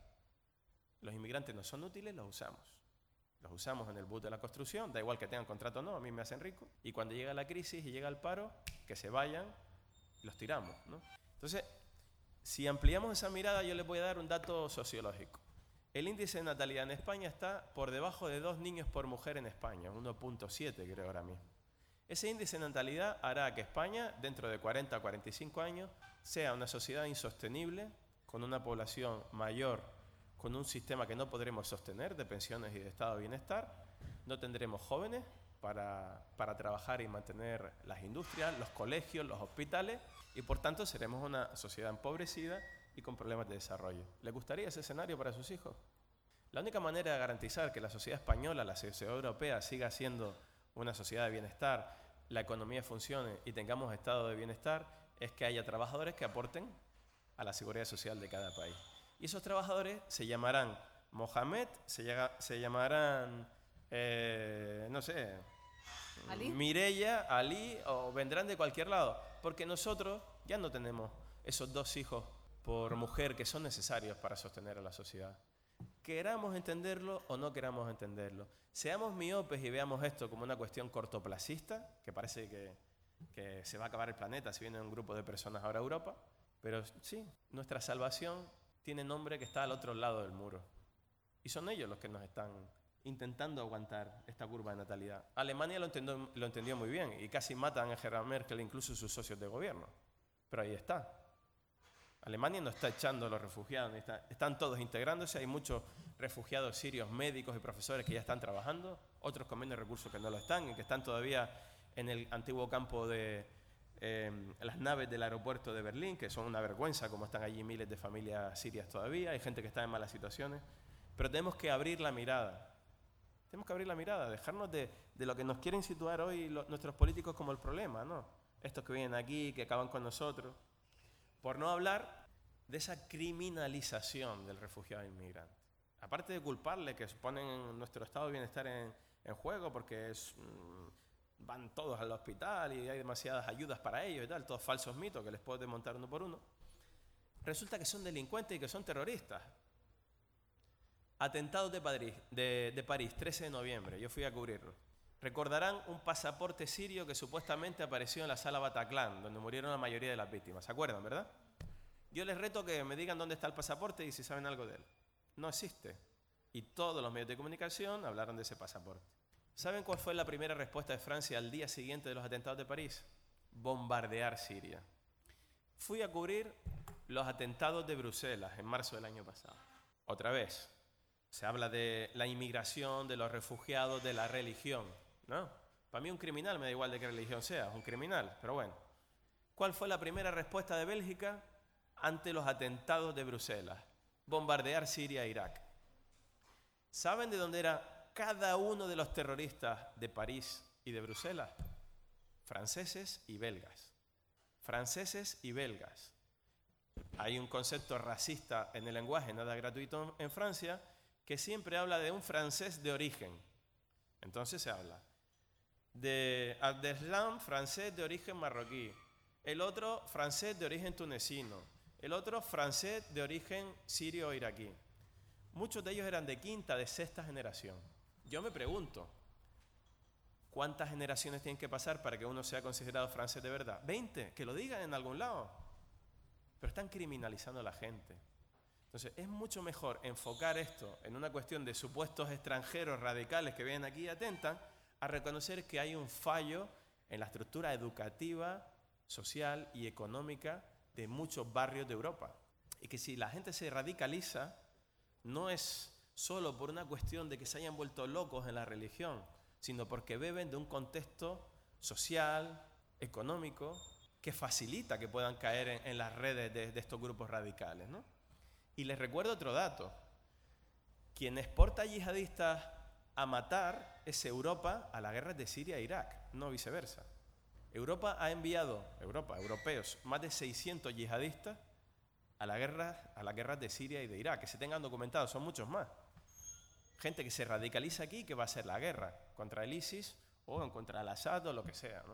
Los inmigrantes no son útiles, los usamos. Los usamos en el bus de la construcción, da igual que tengan contrato o no, a mí me hacen rico. Y cuando llega la crisis y llega el paro, que se vayan, los tiramos. ¿no? Entonces, si ampliamos esa mirada, yo les voy a dar un dato sociológico. El índice de natalidad en España está por debajo de dos niños por mujer en España, 1.7 creo ahora mismo. Ese índice de natalidad hará que España, dentro de 40 a 45 años, sea una sociedad insostenible, con una población mayor, con un sistema que no podremos sostener de pensiones y de estado de bienestar. No tendremos jóvenes para, para trabajar y mantener las industrias, los colegios, los hospitales, y por tanto seremos una sociedad empobrecida y con problemas de desarrollo. ¿Le gustaría ese escenario para sus hijos? La única manera de garantizar que la sociedad española, la sociedad europea, siga siendo una sociedad de bienestar, la economía funcione y tengamos estado de bienestar, es que haya trabajadores que aporten a la seguridad social de cada país. Y esos trabajadores se llamarán Mohamed, se, llamarán, eh, no sé, ¿Ali? Ali, o vendrán de cualquier lado. Porque nosotros ya no tenemos esos dos hijos por mujer que son necesarios para sostener a la sociedad. Queramos entenderlo o no queramos entenderlo. Seamos miopes y veamos esto como una cuestión cortoplacista, que parece que, que se va a acabar el planeta si viene un grupo de personas ahora a Europa. Pero sí, nuestra salvación tiene nombre que está al otro lado del muro. Y son ellos los que nos están intentando aguantar esta curva de natalidad. Alemania lo entendió, muy bien y casi matan a Angela Merkel, incluso sus socios de gobierno. Pero ahí está. Alemania no está echando a los refugiados, están todos integrándose. Hay muchos refugiados sirios, médicos y profesores que ya están trabajando, otros con menos recursos que no lo están y que están todavía en el antiguo campo de em, las naves del aeropuerto de Berlín, que son una vergüenza como están allí miles de familias sirias todavía. Hay gente que está en malas situaciones. Pero tenemos que abrir la mirada. Tenemos que abrir la mirada, dejarnos de, lo que nos quieren situar hoy nuestros políticos como el problema, ¿no? Estos que vienen aquí, que acaban con nosotros. Por no hablar de esa criminalización del refugiado inmigrante. Aparte de culparle que ponen nuestro estado de bienestar en, juego porque mm, van todos al hospital y hay demasiadas ayudas para ellos y tal, todos falsos mitos que les puedo desmontar uno por uno. Resulta que son delincuentes y que son terroristas. Atentados de París, de, París, 13 de noviembre, yo fui a cubrirlo. Recordarán un pasaporte sirio que supuestamente apareció en la sala Bataclan, donde murieron la mayoría de las víctimas. ¿Se acuerdan, verdad? Yo les reto que me digan dónde está el pasaporte y si saben algo de él. No existe. Y todos los medios de comunicación hablaron de ese pasaporte. ¿Saben cuál fue la primera respuesta de Francia al día siguiente de los atentados de París? Bombardear Siria. Fui a cubrir los atentados de Bruselas en marzo del año pasado. Otra vez, se habla de la inmigración, de los refugiados, de la religión. ¿no? Para mí un criminal me da igual de qué religión sea, un criminal, pero bueno. ¿Cuál fue la primera respuesta de Bélgica ante los atentados de Bruselas? Bombardear Siria e Irak. ¿Saben de dónde era cada uno de los terroristas de París y de Bruselas? Franceses y belgas. Franceses y belgas. Hay un concepto racista en el lenguaje, nada gratuito en Francia, que siempre habla de un francés de origen. Entonces se habla de Abdeslam, francés de origen marroquí, el otro francés de origen tunecino, el otro francés de origen sirio-iraquí. Muchos de ellos eran de quinta, de sexta generación. Yo me pregunto, ¿cuántas generaciones tienen que pasar para que uno sea considerado francés de verdad? ¿20? Que lo digan en algún lado. Pero están criminalizando a la gente. Entonces, es mucho mejor enfocar esto en una cuestión de supuestos extranjeros radicales que vienen aquí y atentan, a reconocer que hay un fallo en la estructura educativa, social y económica de muchos barrios de Europa. Y que si la gente se radicaliza, no es solo por una cuestión de que se hayan vuelto locos en la religión, sino porque beben de un contexto social, económico, que facilita que puedan caer en, las redes de, estos grupos radicales. ¿no? Y les recuerdo otro dato. Quien exporta yihadistas a matar es Europa a la guerra de Siria e Irak, no viceversa. Europa ha enviado, Europa, europeos, más de 600 yihadistas a la guerra, a las guerras de Siria y de Irak, que se tengan documentados, son muchos más. Gente que se radicaliza aquí, que va a ser la guerra contra el ISIS o contra el Assad o lo que sea.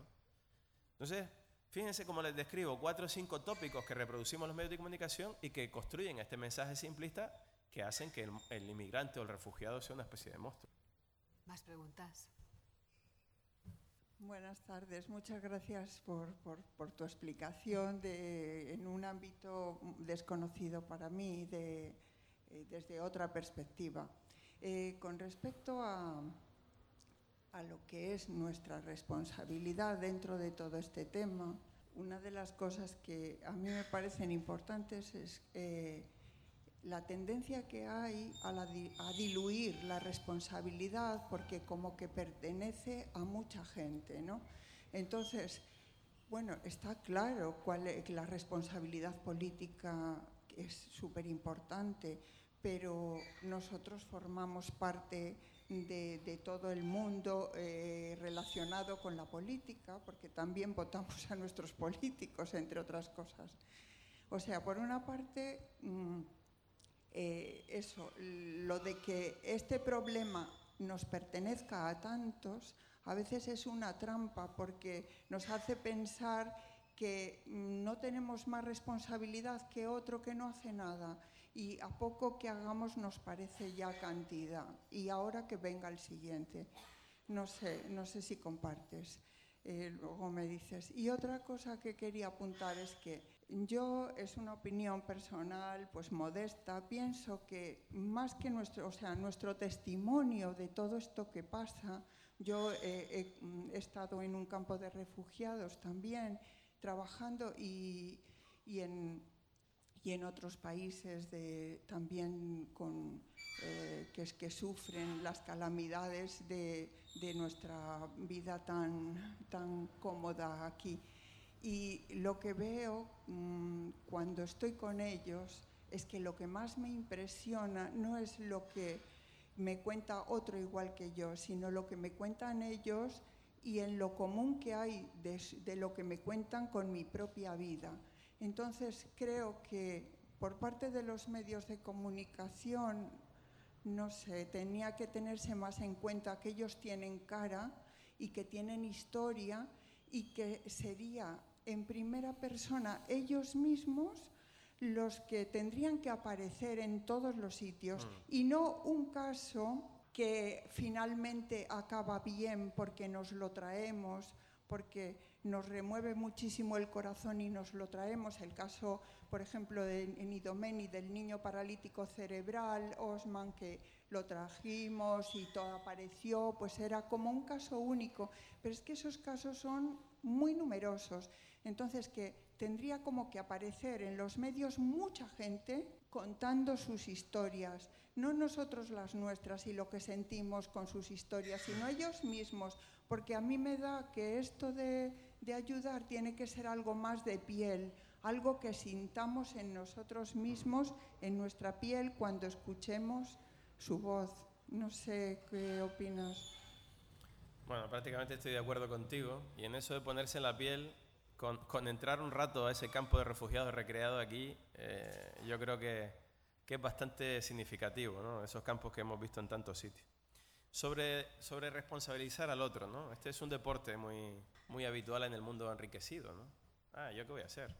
Entonces, fíjense cómo les describo cuatro o cinco tópicos que reproducimos los medios de comunicación y que construyen este mensaje simplista que hacen que el inmigrante o el refugiado sea una especie de monstruo. Más preguntas. Buenas tardes, muchas gracias por, tu explicación de, en un ámbito desconocido para mí, de, eh, desde otra perspectiva. Eh, con respecto a, lo que es nuestra responsabilidad dentro de todo este tema, una de las cosas que a mí me parecen importantes es eh, la tendencia que hay a, diluir la responsabilidad porque como que pertenece a mucha gente, ¿no? Entonces, bueno, está claro cuál es la responsabilidad política es súper importante, pero nosotros formamos parte de, todo el mundo eh, relacionado con la política, porque también votamos a nuestros políticos, entre otras cosas. O sea, por una parte... Mm, eh, eso, lo de que este problema nos pertenezca a tantos, a veces es una trampa porque nos hace pensar que no tenemos más responsabilidad que otro que no hace nada y a poco que hagamos nos parece ya cantidad y ahora que venga el siguiente. No sé, no sé si compartes. Eh, luego me dices. Y otra cosa que quería apuntar es que yo, es una opinión personal, pues modesta, pienso que más que nuestro, o sea, nuestro testimonio de todo esto que pasa, yo he estado en un campo de refugiados también, trabajando y, y en y en otros países de, también con, eh, que, que sufren las calamidades de, de nuestra vida tan, tan cómoda aquí. Y lo que veo mmm, cuando estoy con ellos es que lo que más me impresiona no es lo que me cuenta otro igual que yo, sino lo que me cuentan ellos y en lo común que hay de, de lo que me cuentan con mi propia vida. Entonces creo que por parte de los medios de comunicación, no sé, tenía que tenerse más en cuenta que ellos tienen cara y que tienen historia y que sería en primera persona ellos mismos los que tendrían que aparecer en todos los sitios mm. y no un caso que finalmente acaba bien porque nos lo traemos, porque nos remueve muchísimo el corazón y nos lo traemos. El caso, por ejemplo, de, en Idomeni del niño paralítico cerebral, Osman, que lo trajimos y todo apareció, pues era como un caso único. Pero es que esos casos son muy numerosos. Entonces, que tendría como que aparecer en los medios mucha gente contando sus historias, no nosotros las nuestras y lo que sentimos con sus historias, sino ellos mismos, porque a mí me da que esto de de ayudar tiene que ser algo más de piel, algo que sintamos en nosotros mismos, en nuestra piel, cuando escuchemos su voz. No sé qué opinas. Bueno, prácticamente estoy de acuerdo contigo. Y en eso de ponerse en la piel, con, entrar un rato a ese campo de refugiados recreado aquí, eh, yo creo que, que, es bastante significativo, ¿no? esos campos que hemos visto en tantos sitios sobre, sobre responsabilizar al otro, ¿no? Este es un deporte muy, muy habitual en el mundo enriquecido, ¿no? Ah, ¿yo qué voy a hacer?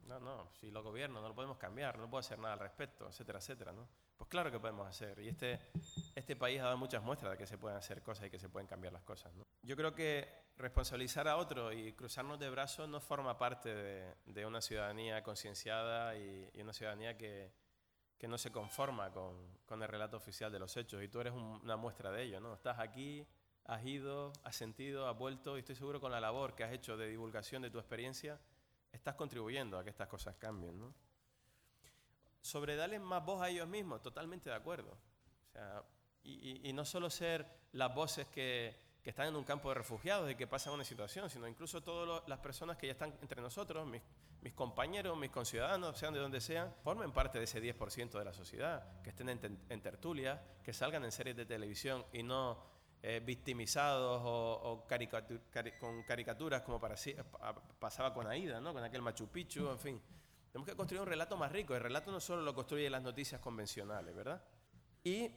No, no, si lo gobierno no lo podemos cambiar, no puedo hacer nada al respecto, etcétera, etcétera, ¿no? Pues claro que podemos hacer. Y este, este país ha dado muchas muestras de que se pueden hacer cosas y que se pueden cambiar las cosas, ¿no? Yo creo que responsabilizar a otro y cruzarnos de brazos no forma parte de, de una ciudadanía concienciada y, y una ciudadanía que, que no se conforma con, con, el relato oficial de los hechos y tú eres una muestra de ello, ¿no? Estás aquí, has ido, has sentido, has vuelto y estoy seguro con la labor que has hecho de divulgación de tu experiencia, estás contribuyendo a que estas cosas cambien, ¿no? Sobre darle más voz a ellos mismos, totalmente de acuerdo. O sea, y, y, no solo ser las voces que, que, están en un campo de refugiados y que pasan una situación, sino incluso todas las personas que ya están entre nosotros, mis, mis compañeros, mis conciudadanos, sean de donde sean, formen parte de ese 10% de la sociedad, que estén en, tertulia, que salgan en series de televisión y no eh, victimizados o, con caricaturas como para, pasaba con Aida, ¿no? con aquel Machu Picchu, en fin. Tenemos que construir un relato más rico. El relato no solo lo construye las noticias convencionales, ¿verdad? Y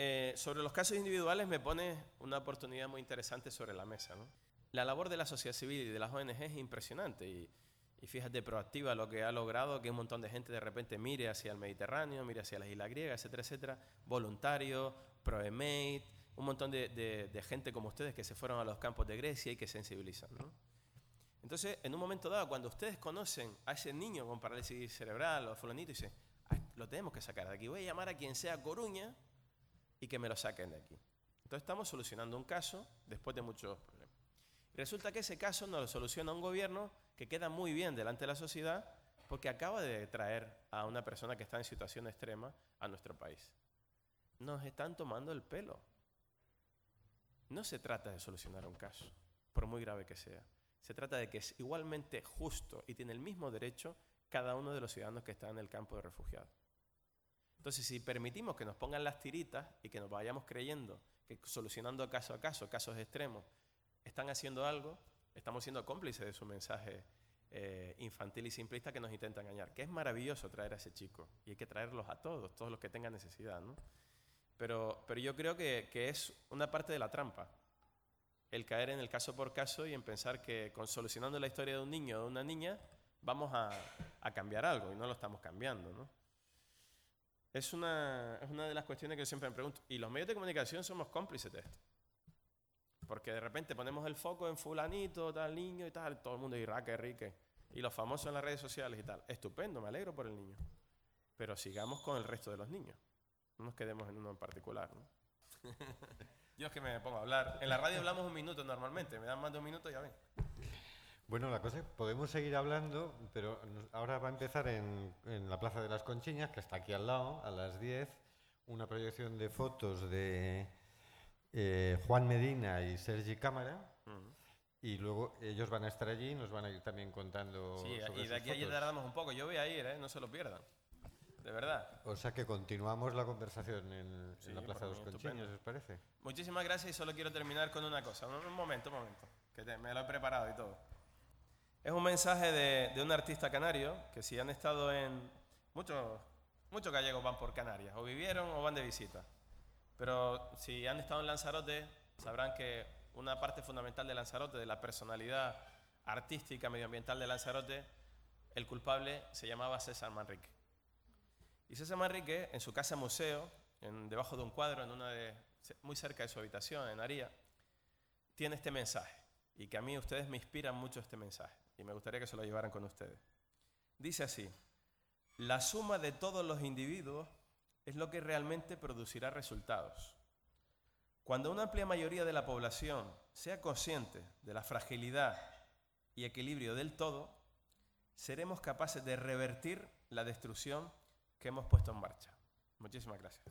eh, sobre los casos individuales me pone una oportunidad muy interesante sobre la mesa. La labor de la sociedad civil y de las ONG es impresionante y y fíjate proactiva lo que ha logrado que un montón de gente de repente mire hacia el Mediterráneo, mire hacia las islas griegas, etcétera, etcétera. Voluntarios, ProEmate, un montón de, gente como ustedes que se fueron a los campos de Grecia y que sensibilizan. Entonces, en un momento dado, cuando ustedes conocen a ese niño con parálisis cerebral o fulanito, dicen, lo tenemos que sacar de aquí, voy a llamar a quien sea Coruña y que me lo saquen de aquí. Entonces estamos solucionando un caso después de muchos problemas. Resulta que ese caso no lo soluciona un gobierno que queda muy bien delante de la sociedad porque acaba de traer a una persona que está en situación extrema a nuestro país. Nos están tomando el pelo. No se trata de solucionar un caso, por muy grave que sea. Se trata de que es igualmente justo y tiene el mismo derecho cada uno de los ciudadanos que están en el campo de refugiados. Entonces, si permitimos que nos pongan las tiritas y que nos vayamos creyendo que solucionando caso a caso, casos extremos, están haciendo algo, estamos siendo cómplices de su mensaje eh, infantil y simplista que nos intenta engañar. Que es maravilloso traer a ese chico y hay que traerlos a todos, todos los que tengan necesidad. ¿no? Pero, pero yo creo que, que es una parte de la trampa el caer en el caso por caso y en pensar que con solucionando la historia de un niño o de una niña vamos a, a cambiar algo y no lo estamos cambiando. ¿no? Es, una, es una de las cuestiones que yo siempre me pregunto. Y los medios de comunicación somos cómplices de esto. Porque de repente ponemos el foco en fulanito, tal niño y tal, todo el mundo dirá que rique. Y los famosos en las redes sociales y tal. Estupendo, me alegro por el niño. Pero sigamos con el resto de los niños. No nos quedemos en uno en particular. ¿no? *laughs* Yo es que me pongo a hablar. En la radio hablamos un minuto normalmente. Me dan más de un minuto y ya ven. Bueno, la cosa es, podemos seguir hablando, pero ahora va a empezar en, en la Plaza de las Conchiñas, que está aquí al lado, a las 10, una proyección de fotos de eh, Juan Medina y Sergi Cámara. Y luego ellos van a estar allí y nos van a ir también contando. Sí, sobre y de aquí a fotos. tardamos un poco. Yo voy a ir, ¿eh? no se lo pierdan. De verdad. O sea que continuamos la conversación en, Sí, en la Plaza de los Conchiños. ¿os parece? Muchísimas gracias y solo quiero terminar con una cosa. Un, un momento, un momento, que te- me lo he preparado y todo. Es un mensaje de, un artista canario que si han estado en... Muchos, muchos gallegos van por Canarias, o vivieron o van de visita. Pero si han estado en Lanzarote, sabrán que una parte fundamental de Lanzarote, de la personalidad artística, medioambiental de Lanzarote, el culpable se llamaba César Manrique. Y César Manrique, en su casa museo, en- debajo de un cuadro, en una muy cerca de su habitación, en Aría, tiene este mensaje. Y que a mí ustedes me inspiran mucho este mensaje. Y me gustaría que se lo llevaran con ustedes. Dice así, la suma de todos los individuos es lo que realmente producirá resultados. Cuando una amplia mayoría de la población sea consciente de la fragilidad y equilibrio del todo, seremos capaces de revertir la destrucción que hemos puesto en marcha. Muchísimas gracias.